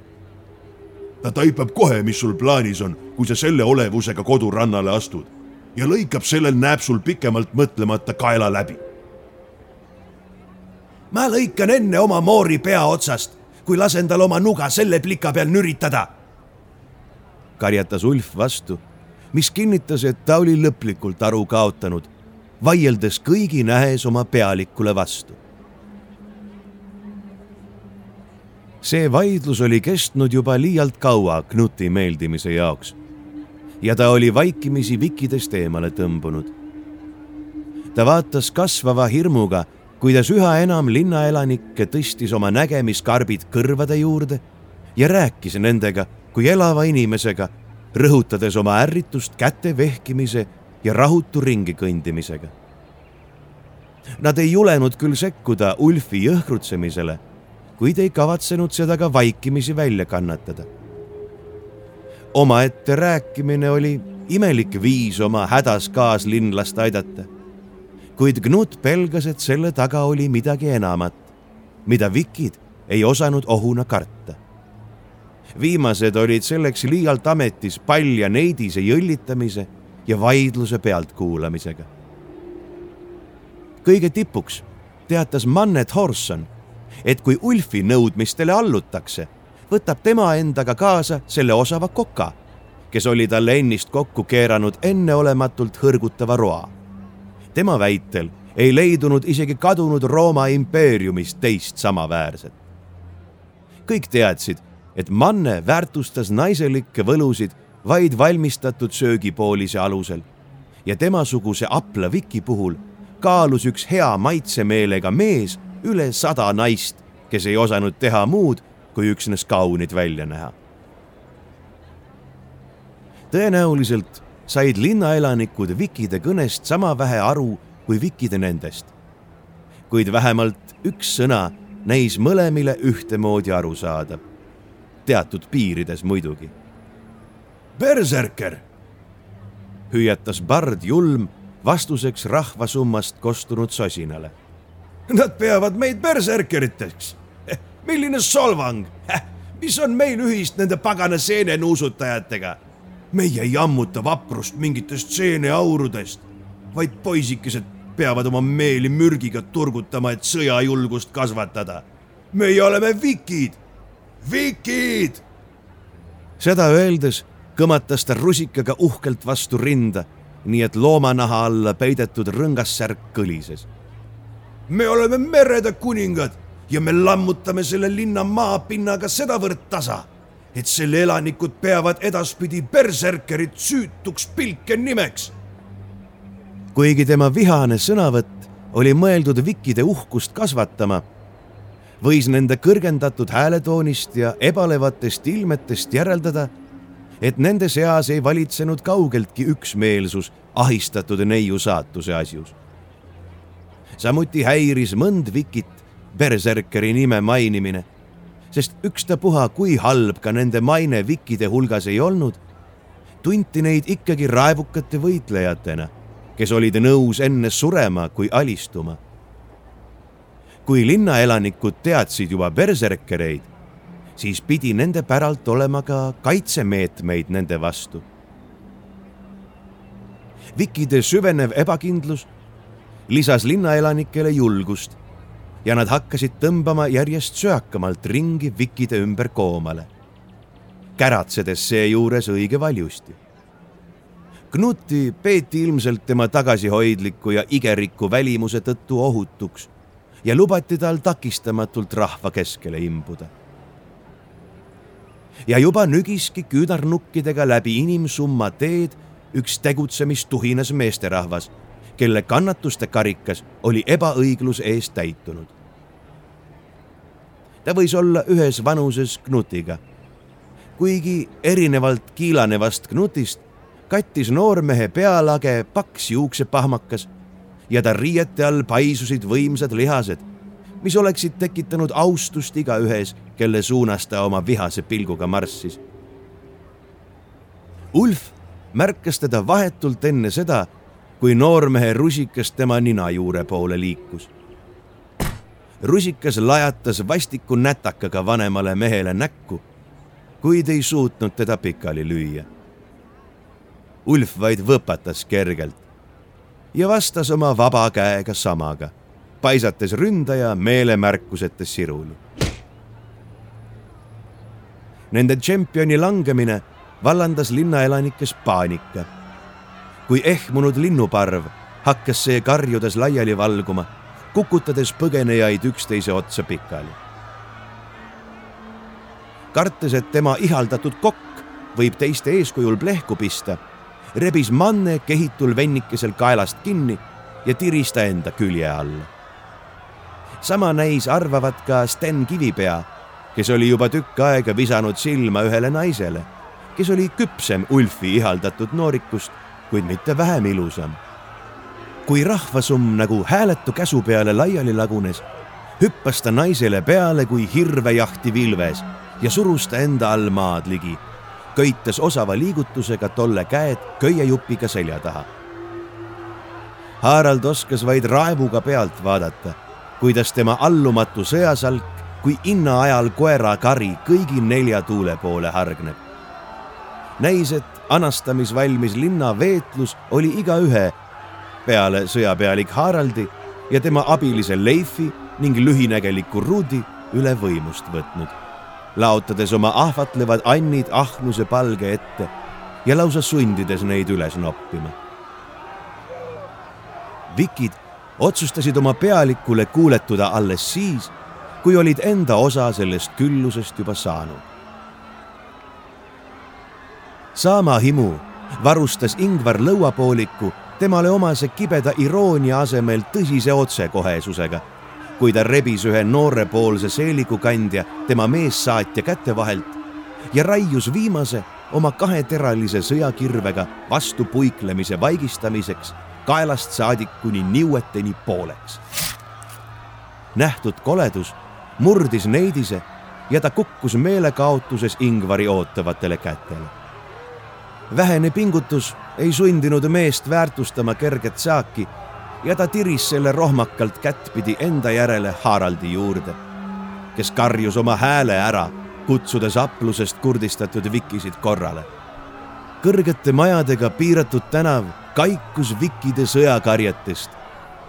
ta taipab kohe, mis sul plaanis on, kui sa selle olevusega kodurannale astud ja lõikab sellel nääpsul pikemalt mõtlemata kaela läbi. ma lõikan enne oma moori pea otsast, kui lasen tal oma nuga selle plika peal nüritada. karjatas Ulf vastu, mis kinnitas, et ta oli lõplikult aru kaotanud vaieldes kõigi nähes oma pealikule vastu. See vaidlus oli kestnud juba liialt kaua Knuti meeldimise jaoks ja ta oli vaikimisi vikkidest eemale tõmbunud. ta vaatas kasvava hirmuga, kuidas üha enam linnaelanikke tõstis oma nägemiskarbid kõrvade juurde ja rääkis nendega kui elava inimesega, rõhutades oma ärritust käte vehkimise ja rahutu ringi kõndimisega. Nad ei julenud küll sekkuda Ulfi jõhkrutsemisele, kuid ei kavatsenud seda ka vaikimisi välja kannatada. omaette rääkimine oli imelik viis oma hädas kaaslinlast aidata. kuid Knut pelgas, et selle taga oli midagi enamat, mida vikid ei osanud ohuna karta. viimased olid selleks liialt ametis palja neidise jõllitamise ja vaidluse pealtkuulamisega. kõige tipuks teatas Mannet Horson, et kui Ulfi nõudmistele allutakse, võtab tema endaga kaasa selle osava koka, kes oli talle ennist kokku keeranud enneolematult hõrgutava roa. tema väitel ei leidunud isegi kadunud Rooma impeeriumist teist samaväärset. kõik teadsid, et Manne väärtustas naiselikke võlusid vaid valmistatud söögipoolise alusel. ja temasuguse apla Viki puhul kaalus üks hea maitsemeelega mees üle sada naist, kes ei osanud teha muud, kui üksnes kaunid välja näha. tõenäoliselt said linnaelanikud Vikide kõnest sama vähe aru kui Vikide nendest. kuid vähemalt üks sõna näis mõlemile ühtemoodi arusaadav, teatud piirides muidugi berserker, hüüatas bard julm vastuseks rahvasummast kostunud sosinale. Nad peavad meid berserkeriteks. Milline solvang, mis on meil ühist nende pagana seenenuusutajatega? meie ei ammuta vaprust mingitest seeneaurudest, vaid poisikesed peavad oma meeli mürgiga turgutama, et sõjajulgust kasvatada. meie oleme vikid, vikid. seda öeldes kõmatas ta rusikaga uhkelt vastu rinda, nii et loomanaha alla peidetud rõngassärk kõlises. Me oleme merede kuningad ja me lammutame selle linna maapinnaga sedavõrd tasa, et selle elanikud peavad edaspidi berserkerit süütuks pilke nimeks. kuigi tema vihane sõnavõtt oli mõeldud Vikide uhkust kasvatama, võis nende kõrgendatud hääletoonist ja ebalevatest ilmetest järeldada, et nende seas ei valitsenud kaugeltki üksmeelsus ahistatud neiu saatuse asjus. Samuti häiris mõnd Vikit berserkeri nime mainimine, sest ükstapuha, kui halb ka nende maine Vikide hulgas ei olnud, tunti neid ikkagi raevukate võitlejatena, kes olid nõus enne surema kui alistuma. kui linnaelanikud teadsid juba berserkereid, siis pidi nende päralt olema ka kaitsemeetmeid nende vastu Vikide süvenev ebakindlus lisas linnaelanikele julgust ja nad hakkasid tõmbama järjest söakamalt ringi Vikide ümber koomale, käratsedes seejuures õige valjusti. Knuti peeti ilmselt tema tagasihoidliku ja igerikku välimuse tõttu ohutuks ja lubati tal takistamatult rahva keskele imbuda. ja juba nügiski küünarnukkidega läbi inimsumma teed üks tegutsemistuhinas meesterahvas, kelle kannatuste karikas oli ebaõigluse eest täitunud. ta võis olla ühes vanuses Knutiga. kuigi erinevalt kiilanevast Knutist kattis noormehe pealage paks juuksepahmakas ja ta riiete all paisusid võimsad lihased, mis oleksid tekitanud austust igaühes, kelle suunas ta oma vihase pilguga marssis. Ulf märkas teda vahetult enne seda, kui noormehe rusikas tema nina juure poole liikus. rusikas lajatas vastiku nätakaga vanemale mehele näkku, kuid ei suutnud teda pikali lüüa. Ulf vaid võpatas kergelt ja vastas oma vaba käega samaga, paisates ründaja meelemärkuseta siruli. Nende tšempioni langemine vallandas linnaelanikes paanika. Kui ehmunud linnuparv hakkas see karjudes laiali valguma, kukutades põgenejaid üksteise otsa pikali. kartes, et tema ihaldatud kokk võib teiste eeskujul plehku pista, rebis manne kehitul vennikesel kaelast kinni ja tiris ta enda külje alla. sama näis arvavat ka Sten Kivipea, kes oli juba tükk aega visanud silma ühele naisele kes oli küpsem Ulfi ihaldatud noorikust, kuid mitte vähem ilusam. kui rahvasumm nagu hääletu käsu peale laiali lagunes, hüppas ta naisele peale kui hirvejahti vilves ja surus ta enda all maad ligi, köites osava liigutusega tolle käed köiejupiga selja taha. Harald oskas vaid raevuga pealt vaadata, kuidas tema allumatu sõjasalk kui inna ajal koera kari kõigi nelja tuule poole hargneb näis, et anastamisvalmis linna veetlus oli igaühe peale sõjapealik Haraldi ja tema abilise Leifi ning lühinägeliku Rudi üle võimust võtnud, laotades oma ahvatlevad annid ahnuse palge ette ja lausa sundides neid üles noppima. Vikid otsustasid oma pealikule kuuletuda alles siis, kui olid enda osa sellest küllusest juba saanud sama himu varustas Ingvar lõuapooliku temale omase kibeda iroonia asemel tõsise otsekohesusega, kui ta rebis ühe noorepoolse seelikukandja tema meessaatja käte vahelt ja raius viimase oma kaheteralise sõjakirvega vastu puiklemise vaigistamiseks kaelast saadik kuni niueteni pooleks. nähtud koledus murdis neidise ja ta kukkus meelekaotuses Ingvari ootavatele kätele vähene pingutus ei sundinud meest väärtustama kerget saaki ja ta tiris selle rohmakalt kättpidi enda järele Haraldi juurde, kes karjus oma hääle ära, kutsudes aplusest kurdistatud vikisid korrale. kõrgete majadega piiratud tänav kaikus vikkide sõjakarjetest,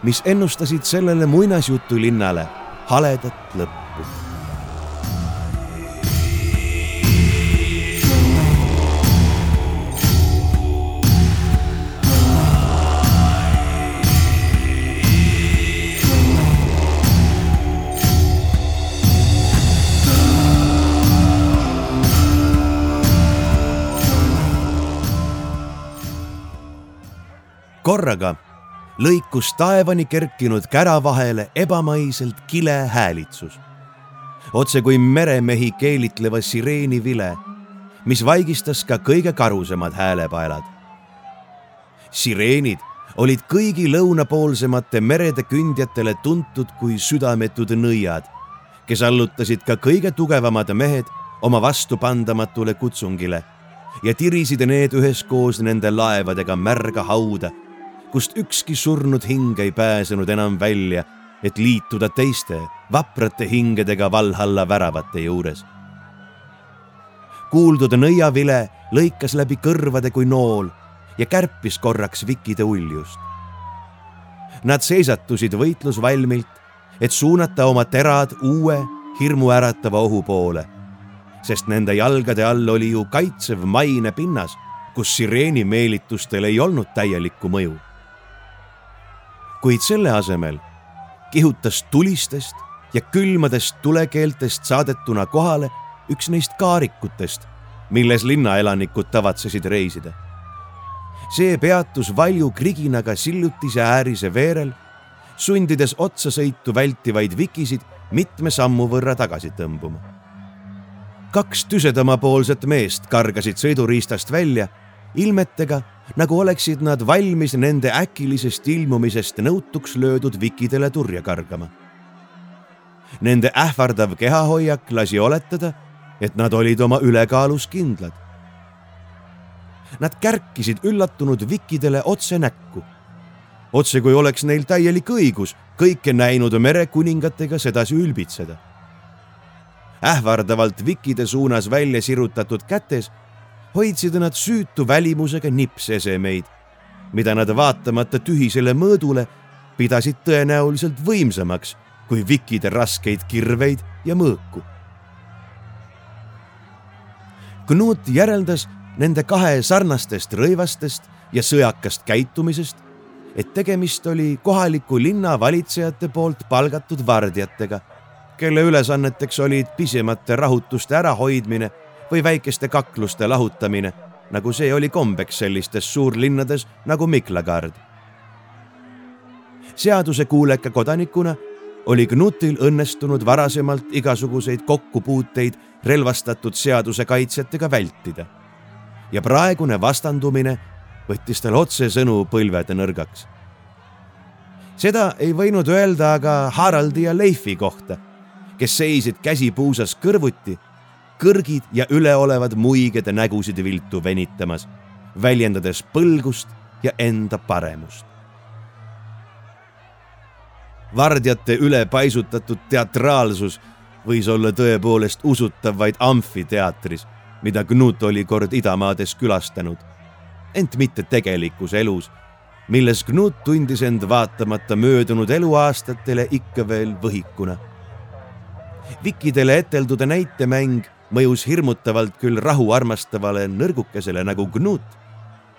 mis ennustasid sellele muinasjutulinnale haledat lõppu korraga lõikus taevani kerkinud kära vahele ebamaiselt kile häälitsus. otse kui meremehi keelitleva sireeni vile, mis vaigistas ka kõige karusemad häälepaelad. sireenid olid kõigi lõunapoolsemate merede kündjatele tuntud kui südametud nõiad, kes allutasid ka kõige tugevamad mehed oma vastupandamatule kutsungile ja tirisid need üheskoos nende laevadega märga hauda kust ükski surnud hing ei pääsenud enam välja, et liituda teiste vaprate hingedega Valhalla väravate juures. kuuldud nõiavile lõikas läbi kõrvade kui nool ja kärpis korraks Vikide uljust. Nad seisatusid võitlusvalmilt, et suunata oma terad uue hirmuäratava ohu poole, sest nende jalgade all oli ju kaitsev maine pinnas, kus sireeni meelitustel ei olnud täielikku mõju kuid selle asemel kihutas tulistest ja külmadest tulekeeltest saadetuna kohale üks neist kaarikutest, milles linnaelanikud tavatsesid reisida. see peatus valju kriginaga sillutise äärise veerel, sundides otsasõitu vältivaid vikisid mitme sammu võrra tagasi tõmbuma. kaks tüsedamapoolset meest kargasid sõiduriistast välja ilmetega nagu oleksid nad valmis nende äkilisest ilmumisest nõutuks löödud vikidele turja kargama. Nende ähvardav kehahoiak lasi oletada, et nad olid oma ülekaalus kindlad. Nad kärkisid üllatunud vikidele otse näkku. otse kui oleks neil täielik õigus kõike näinud merekuningatega sedasi ülbitseda. ähvardavalt vikide suunas välja sirutatud kätes hoidsid nad süütu välimusega nipsesemeid, mida nad vaatamata tühisele mõõdule pidasid tõenäoliselt võimsamaks kui vikide raskeid kirveid ja mõõku. Knut järeldas nende kahe sarnastest rõivastest ja sõjakast käitumisest, et tegemist oli kohaliku linna valitsejate poolt palgatud vardjatega, kelle ülesanneteks olid pisemate rahutuste ärahoidmine või väikeste kakluste lahutamine, nagu see oli kombeks sellistes suurlinnades nagu Miklagard. seadusekuuleka kodanikuna oli Knutil õnnestunud varasemalt igasuguseid kokkupuuteid relvastatud seadusekaitsjatega vältida. ja praegune vastandumine võttis tal otsesõnu põlved nõrgaks. seda ei võinud öelda aga Haraldi ja Leifi kohta, kes seisid käsi puusas kõrvuti kõrgid ja üleolevad muigede nägusid viltu venitamas, väljendades põlgust ja enda paremust. vardjate ülepaisutatud teatraalsus võis olla tõepoolest usutav vaid amfiteatris, mida Knut oli kord idamaades külastanud, ent mitte tegelikus elus, milles Knut tundis end vaatamata möödunud eluaastatele ikka veel võhikuna. Vikidele eteldude näitemäng mõjus hirmutavalt küll rahu armastavale nõrgukesele nagu Knut,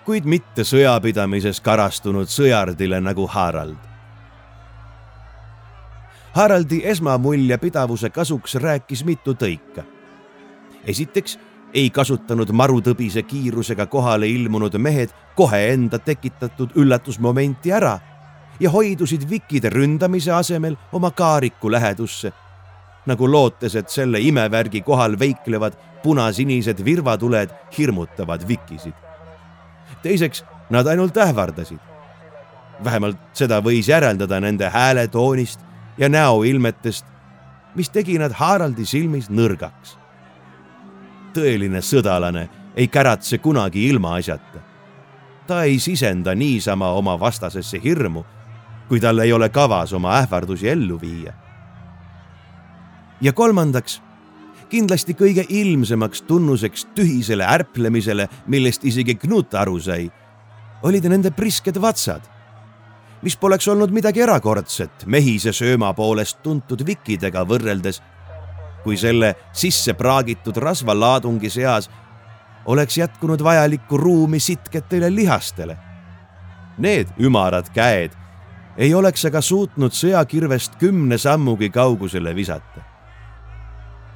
kuid mitte sõjapidamises karastunud sõjardile nagu Harald. Haraldi esmamulje pidavuse kasuks rääkis mitu tõika. esiteks ei kasutanud marutõbise kiirusega kohale ilmunud mehed kohe enda tekitatud üllatusmomenti ära ja hoidusid vikide ründamise asemel oma kaariku lähedusse nagu lootes, et selle imevärgi kohal veiklevad punasinised virvatuled hirmutavad vikisid. teiseks, nad ainult ähvardasid. vähemalt seda võis järeldada nende hääletoonist ja näoilmetest, mis tegi nad Haraldi silmis nõrgaks. tõeline sõdalane ei käratse kunagi ilmaasjata. ta ei sisenda niisama oma vastasesse hirmu, kui tal ei ole kavas oma ähvardusi ellu viia ja kolmandaks, kindlasti kõige ilmsemaks tunnuseks tühisele ärplemisele, millest isegi Knut aru sai, olid nende prisked vatsad, mis poleks olnud midagi erakordset mehise sööma poolest tuntud vikkidega võrreldes, kui selle sisse praagitud rasvalaadungi seas oleks jätkunud vajalikku ruumi sitketele lihastele. Need ümarad käed ei oleks aga suutnud sõjakirvest kümne sammugi kaugusele visata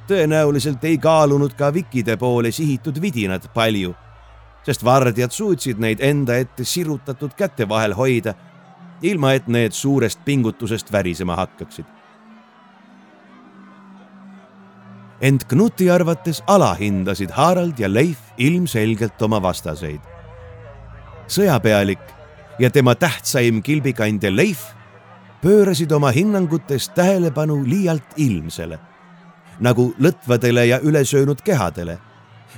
tõenäoliselt ei kaalunud ka vikide poole sihitud vidinad palju, sest vardjad suutsid neid enda ette sirutatud käte vahel hoida, ilma et need suurest pingutusest värisema hakkaksid. ent Knuti arvates alahindasid Harald ja Leif ilmselgelt oma vastaseid. sõjapealik ja tema tähtsaim kilbikandja Leif pöörasid oma hinnangutes tähelepanu liialt ilmsele, nagu lõtvadele ja ülesöönud kehadele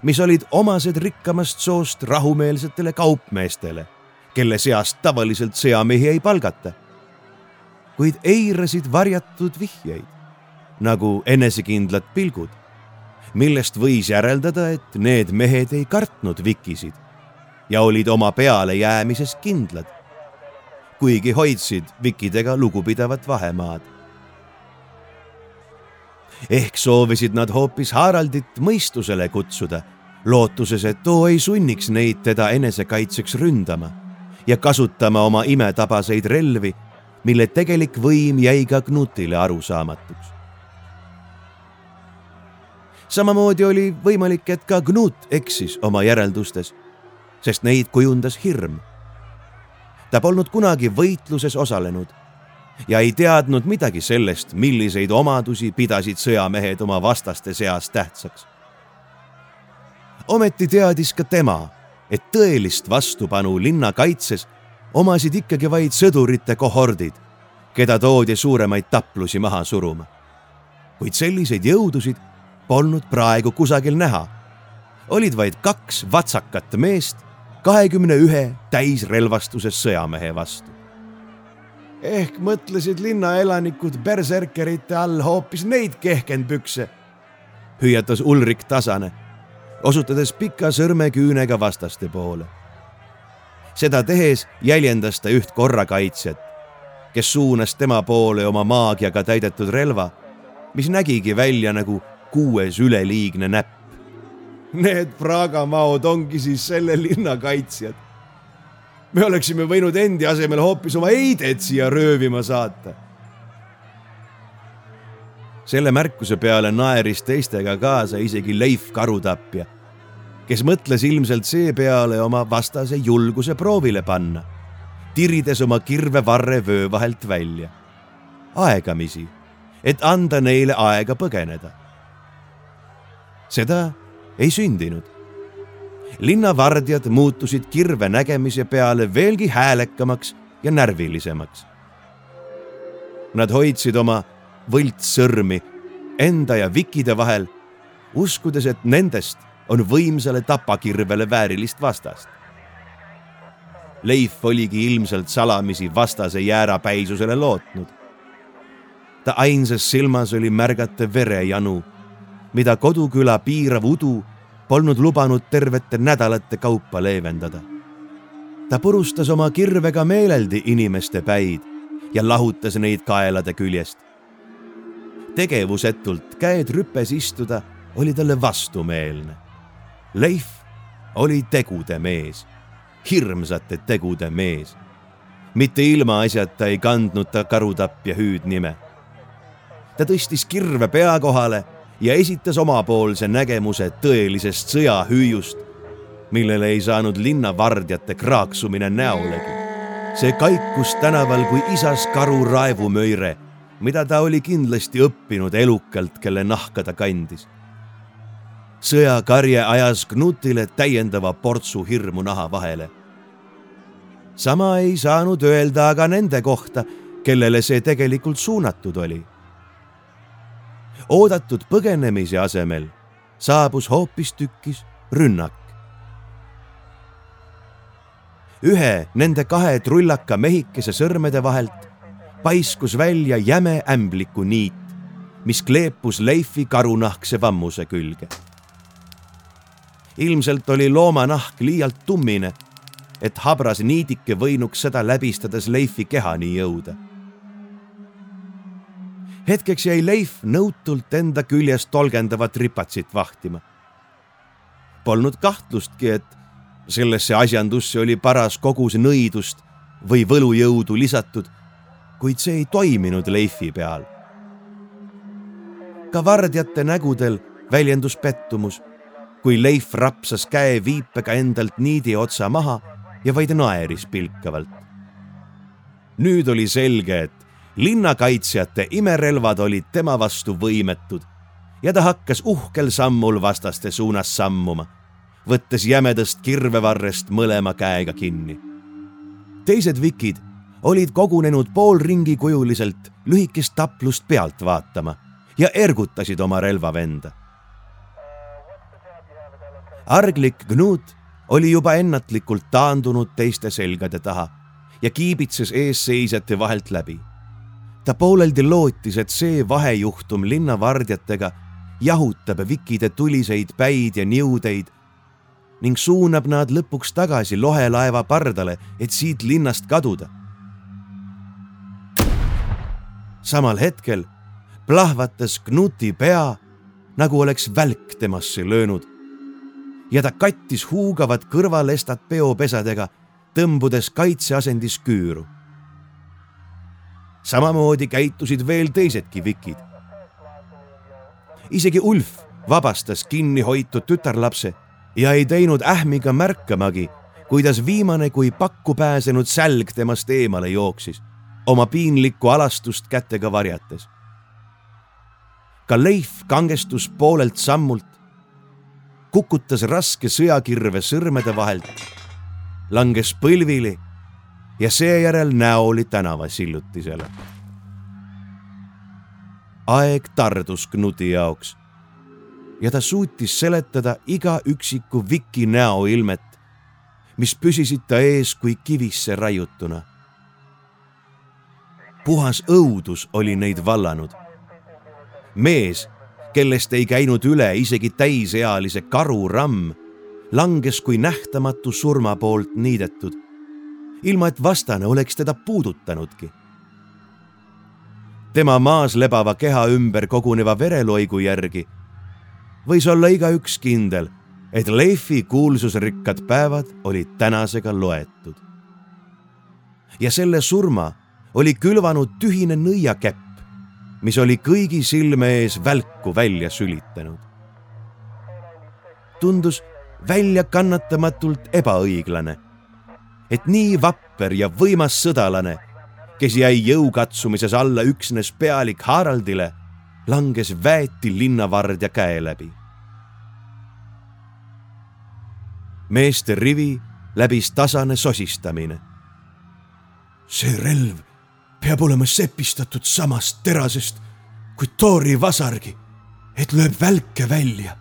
mis olid omased rikkamast soost rahumeelsetele kaupmeestele, kelle seast tavaliselt sõjamehi ei palgata. kuid eirasid varjatud vihjeid, nagu enesekindlad pilgud, millest võis järeldada, et need mehed ei kartnud vikisid ja olid oma pealejäämises kindlad, kuigi hoidsid vikidega lugupidavat vahemaad ehk soovisid nad hoopis Haraldit mõistusele kutsuda, lootuses, et too ei sunniks neid teda enesekaitseks ründama ja kasutama oma imetabaseid relvi, mille tegelik võim jäi ka Knutile arusaamatuks. samamoodi oli võimalik, et ka Knut eksis oma järeldustes, sest neid kujundas hirm. ta polnud kunagi võitluses osalenud ja ei teadnud midagi sellest, milliseid omadusi pidasid sõjamehed oma vastaste seas tähtsaks. ometi teadis ka tema, et tõelist vastupanu linna kaitses omasid ikkagi vaid sõdurite kohordid, keda toodi suuremaid taplusi maha suruma. kuid selliseid jõudusid polnud praegu kusagil näha. olid vaid kaks vatsakat meest kahekümne ühe täisrelvastuses sõjamehe vastu ehk mõtlesid linnaelanikud berserkerite all hoopis neid kehkenpükse, hüüatas Ulrik Tasane, osutades pika sõrmeküünega vastaste poole. seda tehes jäljendas ta üht korrakaitsjat, kes suunas tema poole oma maagiaga täidetud relva, mis nägigi välja nagu kuues üleliigne näpp. Need Praga maod ongi siis selle linna kaitsjad me oleksime võinud endi asemel hoopis oma Heidet siia röövima saata. selle märkuse peale naeris teistega kaasa isegi Leif Karutapja, kes mõtles ilmselt seepeale oma vastase julguse proovile panna, tirides oma kirvevarre vöö vahelt välja. aegamisi, et anda neile aega põgeneda. seda ei sündinud linnavardjad muutusid kirve nägemise peale veelgi häälekamaks ja närvilisemaks. Nad hoidsid oma võltssõrmi enda ja vikide vahel, uskudes, et nendest on võimsale tapakirvele väärilist vastast. Leif oligi ilmselt salamisi vastase jäärapäisusele lootnud. ta ainsas silmas oli märgata verejanu, mida koduküla piirav udu polnud lubanud tervete nädalate kaupa leevendada. ta purustas oma kirvega meeleldi inimeste päid ja lahutas neid kaelade küljest. tegevusetult käed rüpes istuda oli talle vastumeelne. Leif oli tegude mees, hirmsate tegude mees. mitte ilmaasjata ei kandnud ta Karutapja hüüdnime. ta tõstis kirve pea kohale ja esitas omapoolse nägemuse tõelisest sõjahüüjust, millele ei saanud linnavardjate kraaksumine näolegi. see kaikus tänaval kui isas karu raevumöire, mida ta oli kindlasti õppinud elukalt, kelle nahka ta kandis. sõjakarje ajas Knutile täiendava portsu hirmu naha vahele. sama ei saanud öelda aga nende kohta, kellele see tegelikult suunatud oli oodatud põgenemise asemel saabus hoopistükkis rünnak. ühe nende kahe trullaka mehikese sõrmede vahelt paiskus välja jäme ämbliku niit, mis kleepus Leifi karunahkse vammuse külge. ilmselt oli loomanahk liialt tummine, et habras niidike võinuks seda läbistades Leifi kehani jõuda hetkeks jäi Leif nõutult enda küljest tolgendavat ripatsit vahtima. Polnud kahtlustki, et sellesse asjandusse oli paras kogus nõidust või võlujõudu lisatud, kuid see ei toiminud Leifi peal. ka vardjate nägudel väljendus pettumus, kui Leif rapsas käe viipega endalt niidi otsa maha ja vaid naeris pilkavalt. nüüd oli selge, et linnakaitsjate imerelvad olid tema vastu võimetud ja ta hakkas uhkel sammul vastaste suunas sammuma, võttes jämedast kirvevarrest mõlema käega kinni. teised vikid olid kogunenud poolringi kujuliselt lühikest taplust pealt vaatama ja ergutasid oma relvavenda arglik Gnut oli juba ennatlikult taandunud teiste selgade taha ja kiibitses eesseisjate vahelt läbi. Ta pooleldi lootis, et see vahejuhtum linnavardjatega jahutab vikide tuliseid päid ja niudeid ning suunab nad lõpuks tagasi lohelaeva pardale, et siit linnast kaduda. samal hetkel plahvatas Knuti pea, nagu oleks välk temasse löönud ja ta kattis huugavad kõrvalestad peopesadega, tõmbudes kaitseasendis küüru. Samamoodi käitusid veel teisedki vikid. isegi Ulf vabastas kinni hoitud tütarlapse ja ei teinud ähmiga märkamagi, kuidas viimane kui pakku pääsenud sälg temast eemale jooksis, oma piinlikku alastust kätega varjates. ka Leif kangestus poolelt sammult kukutas raske sõjakirve sõrmede vahelt, langes põlvili ja seejärel näoli tänava sillutisele. aeg tardus Knuti jaoks ja ta suutis seletada iga üksiku viki näoilmet, mis püsisid ta ees kui kivisse raiutuna. puhas õudus oli neid vallanud. mees kellest ei käinud üle isegi täisealise karu ramm, langes kui nähtamatu surma poolt niidetud, ilma et vastane oleks teda puudutanudki. tema maas lebava keha ümber koguneva vereloigu järgi võis olla igaüks kindel, et Leifi kuulsusrikkad päevad olid tänasega loetud. ja selle surma oli külvanud tühine nõiakäpp, mis oli kõigi silme ees välku välja sülitanud. tundus väljakannatamatult ebaõiglane, et nii vapper ja võimas sõdalane, kes jäi jõukatsumises alla üksnes pealik Haraldile, langes väeti linnavardja käe läbi. meeste rivi läbis tasane sosistamine. see relv peab olema sepistatud samast terasest kui Tori vasargi, et lööb välke välja.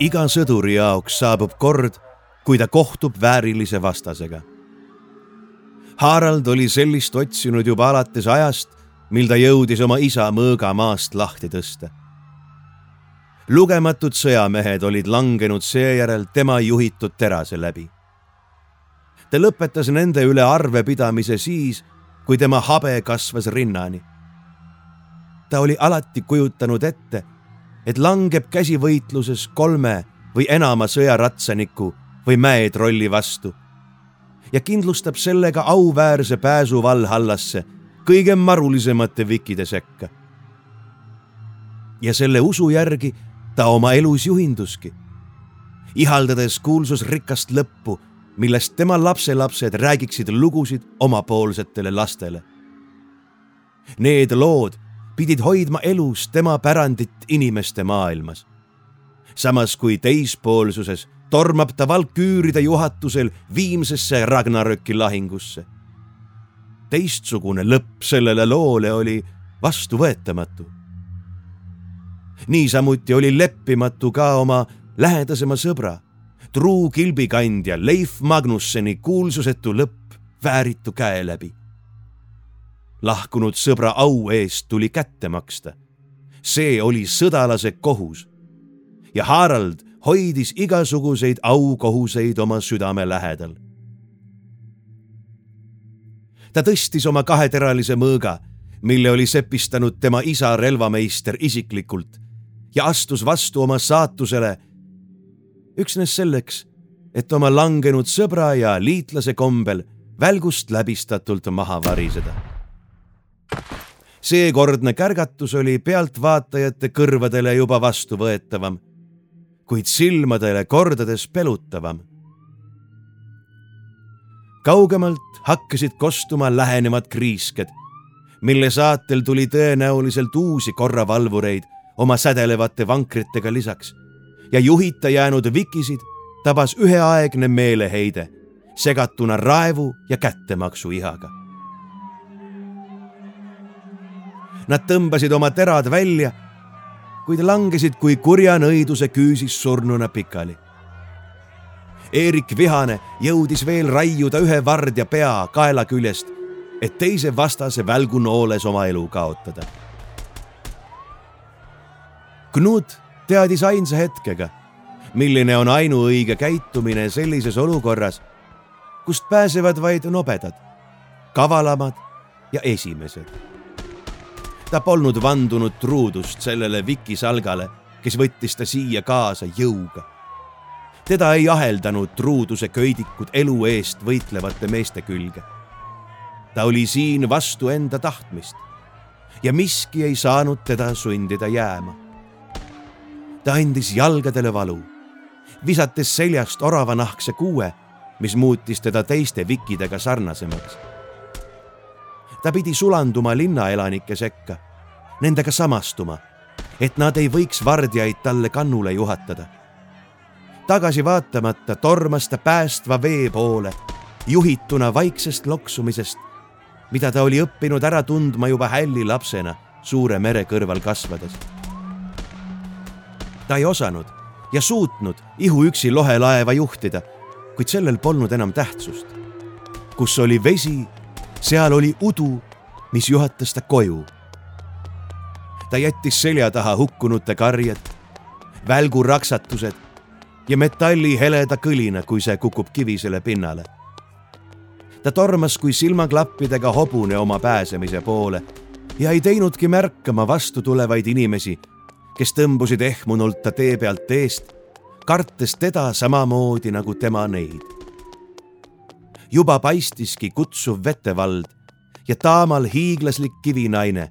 iga sõduri jaoks saabub kord, kui ta kohtub väärilise vastasega. Harald oli sellist otsinud juba alates ajast, mil ta jõudis oma isa mõõga maast lahti tõsta. lugematud sõjamehed olid langenud seejärel tema juhitud terase läbi ta lõpetas nende üle arvepidamise siis, kui tema habe kasvas rinnani. ta oli alati kujutanud ette, et langeb käsivõitluses kolme või enama sõjaratsaniku või mäetrolli vastu ja kindlustab sellega auväärse pääsu Valhallasse kõige marulisemate vikide sekka. ja selle usu järgi ta oma elus juhinduski, ihaldades kuulsusrikast lõppu millest tema lapselapsed räägiksid lugusid omapoolsetele lastele. Need lood pidid hoidma elus tema pärandit inimeste maailmas. samas kui teispoolsuses tormab ta valküüride juhatusel viimsesse Ragnaröki lahingusse. teistsugune lõpp sellele loole oli vastuvõetamatu. niisamuti oli leppimatu ka oma lähedasema sõbra truu kilbikandja Leif Magnusseni kuulsusetu lõpp vääritu käe läbi. lahkunud sõbra au eest tuli kätte maksta. see oli sõdalase kohus. ja Harald hoidis igasuguseid aukohuseid oma südame lähedal. ta tõstis oma kaheteralise mõõga, mille oli sepistanud tema isa relvameister isiklikult ja astus vastu oma saatusele üksnes selleks, et oma langenud sõbra ja liitlase kombel välgust läbistatult maha variseda. seekordne kärgatus oli pealtvaatajate kõrvadele juba vastuvõetavam, kuid silmadele kordades pelutavam. kaugemalt hakkasid kostuma lähenevad kriisked, mille saatel tuli tõenäoliselt uusi korravalvureid oma sädelevate vankritega lisaks ja juhita jäänud vikisid tabas üheaegne meeleheide, segatuna raevu ja kättemaksu ihaga. Nad tõmbasid oma terad välja, kuid langesid kui kurja nõiduse küüsis surnuna pikali. Eerik Vihane jõudis veel raiuda ühe vardja pea kaela küljest, et teise vastase välgunooles oma elu kaotada. Knut teadis ainsa hetkega milline on ainuõige käitumine sellises olukorras, kust pääsevad vaid nobedad, kavalamad ja esimesed. Ta polnud vandunud truudust sellele vikisalgale, kes võttis ta siia kaasa jõuga. teda ei aheldanud truuduse köidikud elu eest võitlevate meeste külge. ta oli siin vastu enda tahtmist ja miski ei saanud teda sundida jääma. ta andis jalgadele valu visates seljast oravanahkse kuue, mis muutis teda teiste vikkidega sarnasemaks. Ta pidi sulanduma linnaelanike sekka, nendega samastuma, et nad ei võiks vardjaid talle kannule juhatada. tagasi vaatamata tormas ta päästva vee poole, juhituna vaiksest loksumisest, mida ta oli õppinud ära tundma juba hälli lapsena suure mere kõrval kasvades. ta ei osanud ja suutnud ihuüksi lohelaeva juhtida, kuid sellel polnud enam tähtsust. kus oli vesi, seal oli udu, mis juhatas ta koju. ta jättis selja taha hukkunute karjed, välguraksatused ja metalli heleda kõlina, kui see kukub kivisele pinnale. ta tormas kui silmaklappidega hobune oma pääsemise poole ja ei teinudki märkama vastu tulevaid inimesi kes tõmbusid ehmunult ta tee pealt eest, kartes teda samamoodi nagu tema neid. Juba paistiski kutsuv vetevald ja taamal hiiglaslik kivinaine.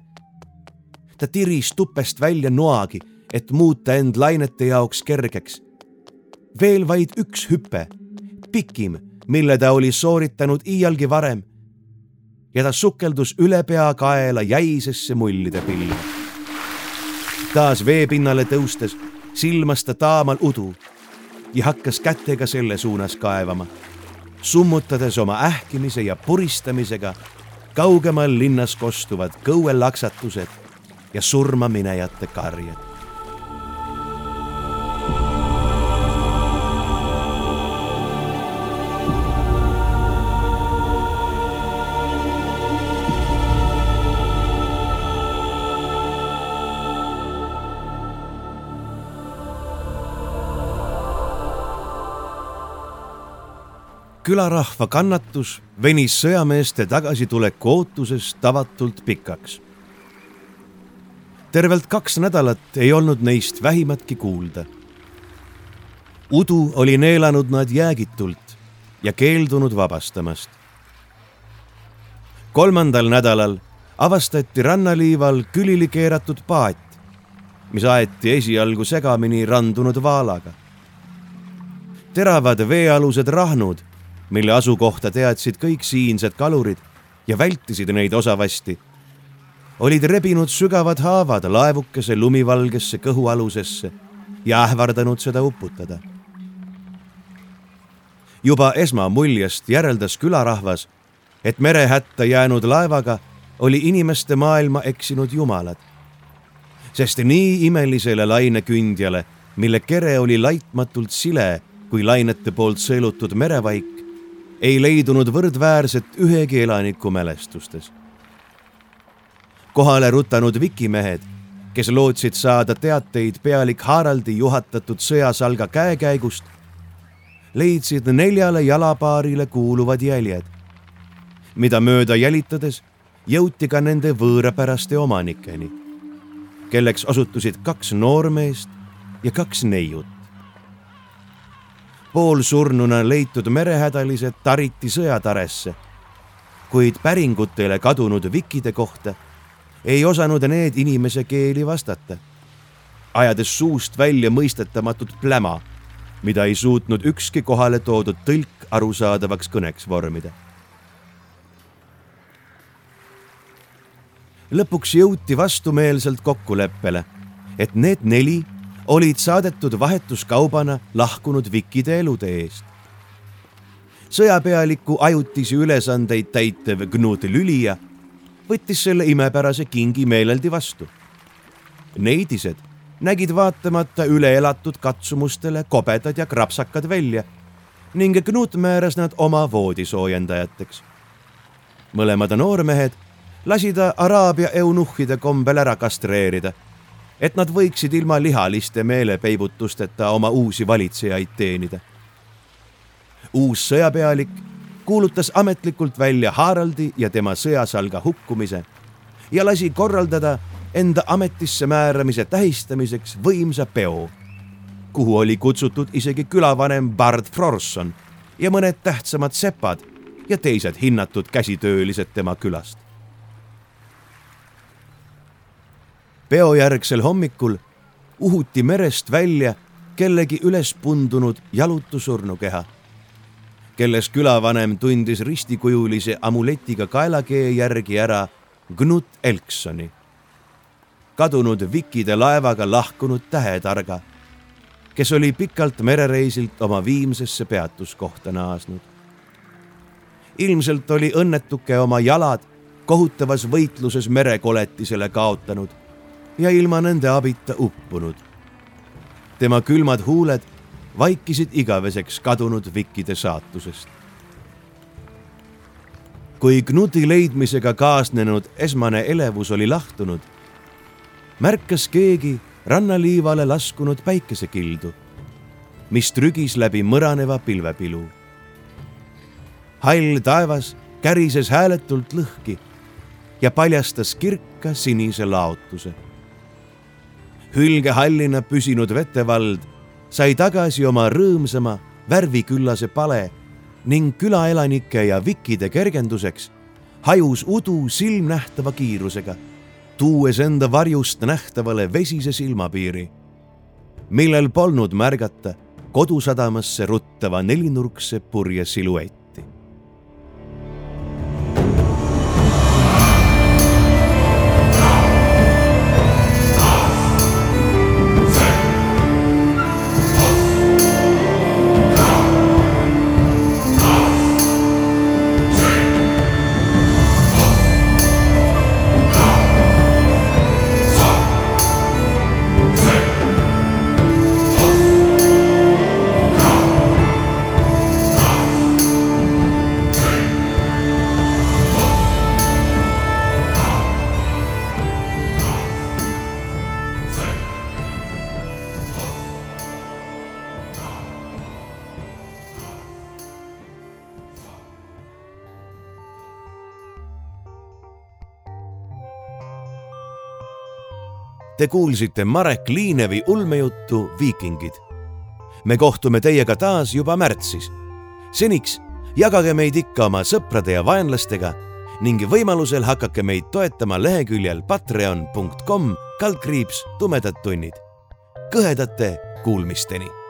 ta tiris tupest välja noagi, et muuta end lainete jaoks kergeks. veel vaid üks hüpe, pikim, mille ta oli sooritanud iialgi varem. ja ta sukeldus üle pea kaela jäisesse mullide pilli taas veepinnale tõustes silmas ta taamal udu ja hakkas kätega selle suunas kaevama, summutades oma ähkimise ja puristamisega kaugemal linnas kostuvad kõuelaksatused ja surmaminejate karjed. Külarahva kannatus venis sõjameeste tagasituleku ootusest tavatult pikaks. tervelt kaks nädalat ei olnud neist vähimatki kuulda. udu oli neelanud nad jäägitult ja keeldunud vabastamast. kolmandal nädalal avastati rannaliival külili keeratud paat, mis aeti esialgu segamini randunud vaalaga. teravad veealused rahnud mille asukohta teadsid kõik siinsed kalurid ja vältisid neid osavasti, olid rebinud sügavad haavad laevukese lumivalgesse kõhualusesse ja ähvardanud seda uputada. juba esmamuljest järeldas külarahvas, et merehätta jäänud laevaga oli inimeste maailma eksinud jumalad. sest nii imelisele lainekündjale, mille kere oli laitmatult sile kui lainete poolt sõelutud merevaik, ei leidunud võrdväärset ühegi elaniku mälestustes. kohale rutanud vikimehed, kes lootsid saada teateid pealik Haraldi juhatatud sõjasalga käekäigust, leidsid neljale jalapaarile kuuluvad jäljed, mida mööda jälitades jõuti ka nende võõrapäraste omanikeni, kelleks osutusid kaks noormeest ja kaks neiut poolsurnuna leitud merehädalised tariti sõjataresse, kuid päringutele kadunud vikkide kohta ei osanud need inimese keeli vastata, ajades suust välja mõistetamatut pläma, mida ei suutnud ükski kohale toodud tõlk arusaadavaks kõneks vormida. lõpuks jõuti vastumeelselt kokkuleppele, et need neli olid saadetud vahetuskaubana lahkunud Vikide elude eest. sõjapealiku ajutisi ülesandeid täitev Gnut Lülija võttis selle imepärase kingi meeleldi vastu. Neidised nägid vaatamata üle elatud katsumustele kobedad ja krapsakad välja ning Knut määras nad oma voodisoojendajateks. mõlemad noormehed lasi ta Araabia eunuhhide kombel ära kastreerida, et nad võiksid ilma lihaliste meelepeibutusteta oma uusi valitsejaid teenida. uus sõjapealik kuulutas ametlikult välja Haraldi ja tema sõjasalga hukkumise ja lasi korraldada enda ametisse määramise tähistamiseks võimsa peo, kuhu oli kutsutud isegi külavanem Bard Frorson ja mõned tähtsamad sepad ja teised hinnatud käsitöölised tema külast. Peojärgsel hommikul uhuti merest välja kellegi üles pundunud jalutusurnukeha. Kelles külavanem tundis ristikujulise amuletiga kaelakee järgi ära Gnut Elksoni, kadunud Vikide laevaga lahkunud tähetarga, kes oli pikalt merereisilt oma viimsesse peatuskohta naasnud. ilmselt oli õnnetuke oma jalad kohutavas võitluses merekoletisele kaotanud ja ilma nende abita uppunud. tema külmad huuled vaikisid igaveseks kadunud Vikkide saatusest. kui Knuti leidmisega kaasnenud esmane elevus oli lahtunud, märkas keegi rannaliivale laskunud päikesekildu, mis trügis läbi mõraneva pilvepilu. hall taevas kärises hääletult lõhki ja paljastas kirka sinise laotuse. Hülgehallina püsinud vetevald sai tagasi oma rõõmsama värviküllase pale ning külaelanike ja vikkide kergenduseks hajus udu silmnähtava kiirusega, tuues enda varjust nähtavale vesise silmapiiri, millel polnud märgata kodusadamasse ruttava nelinurkse purje siluett. Te kuulsite Marek Liinevi ulmejuttu Viikingid. me kohtume teiega taas juba märtsis. seniks jagage meid ikka oma sõprade ja vaenlastega ning võimalusel hakake meid toetama leheküljel patreon.com kaldkriips tumedad tunnid. kõhedate kuulmisteni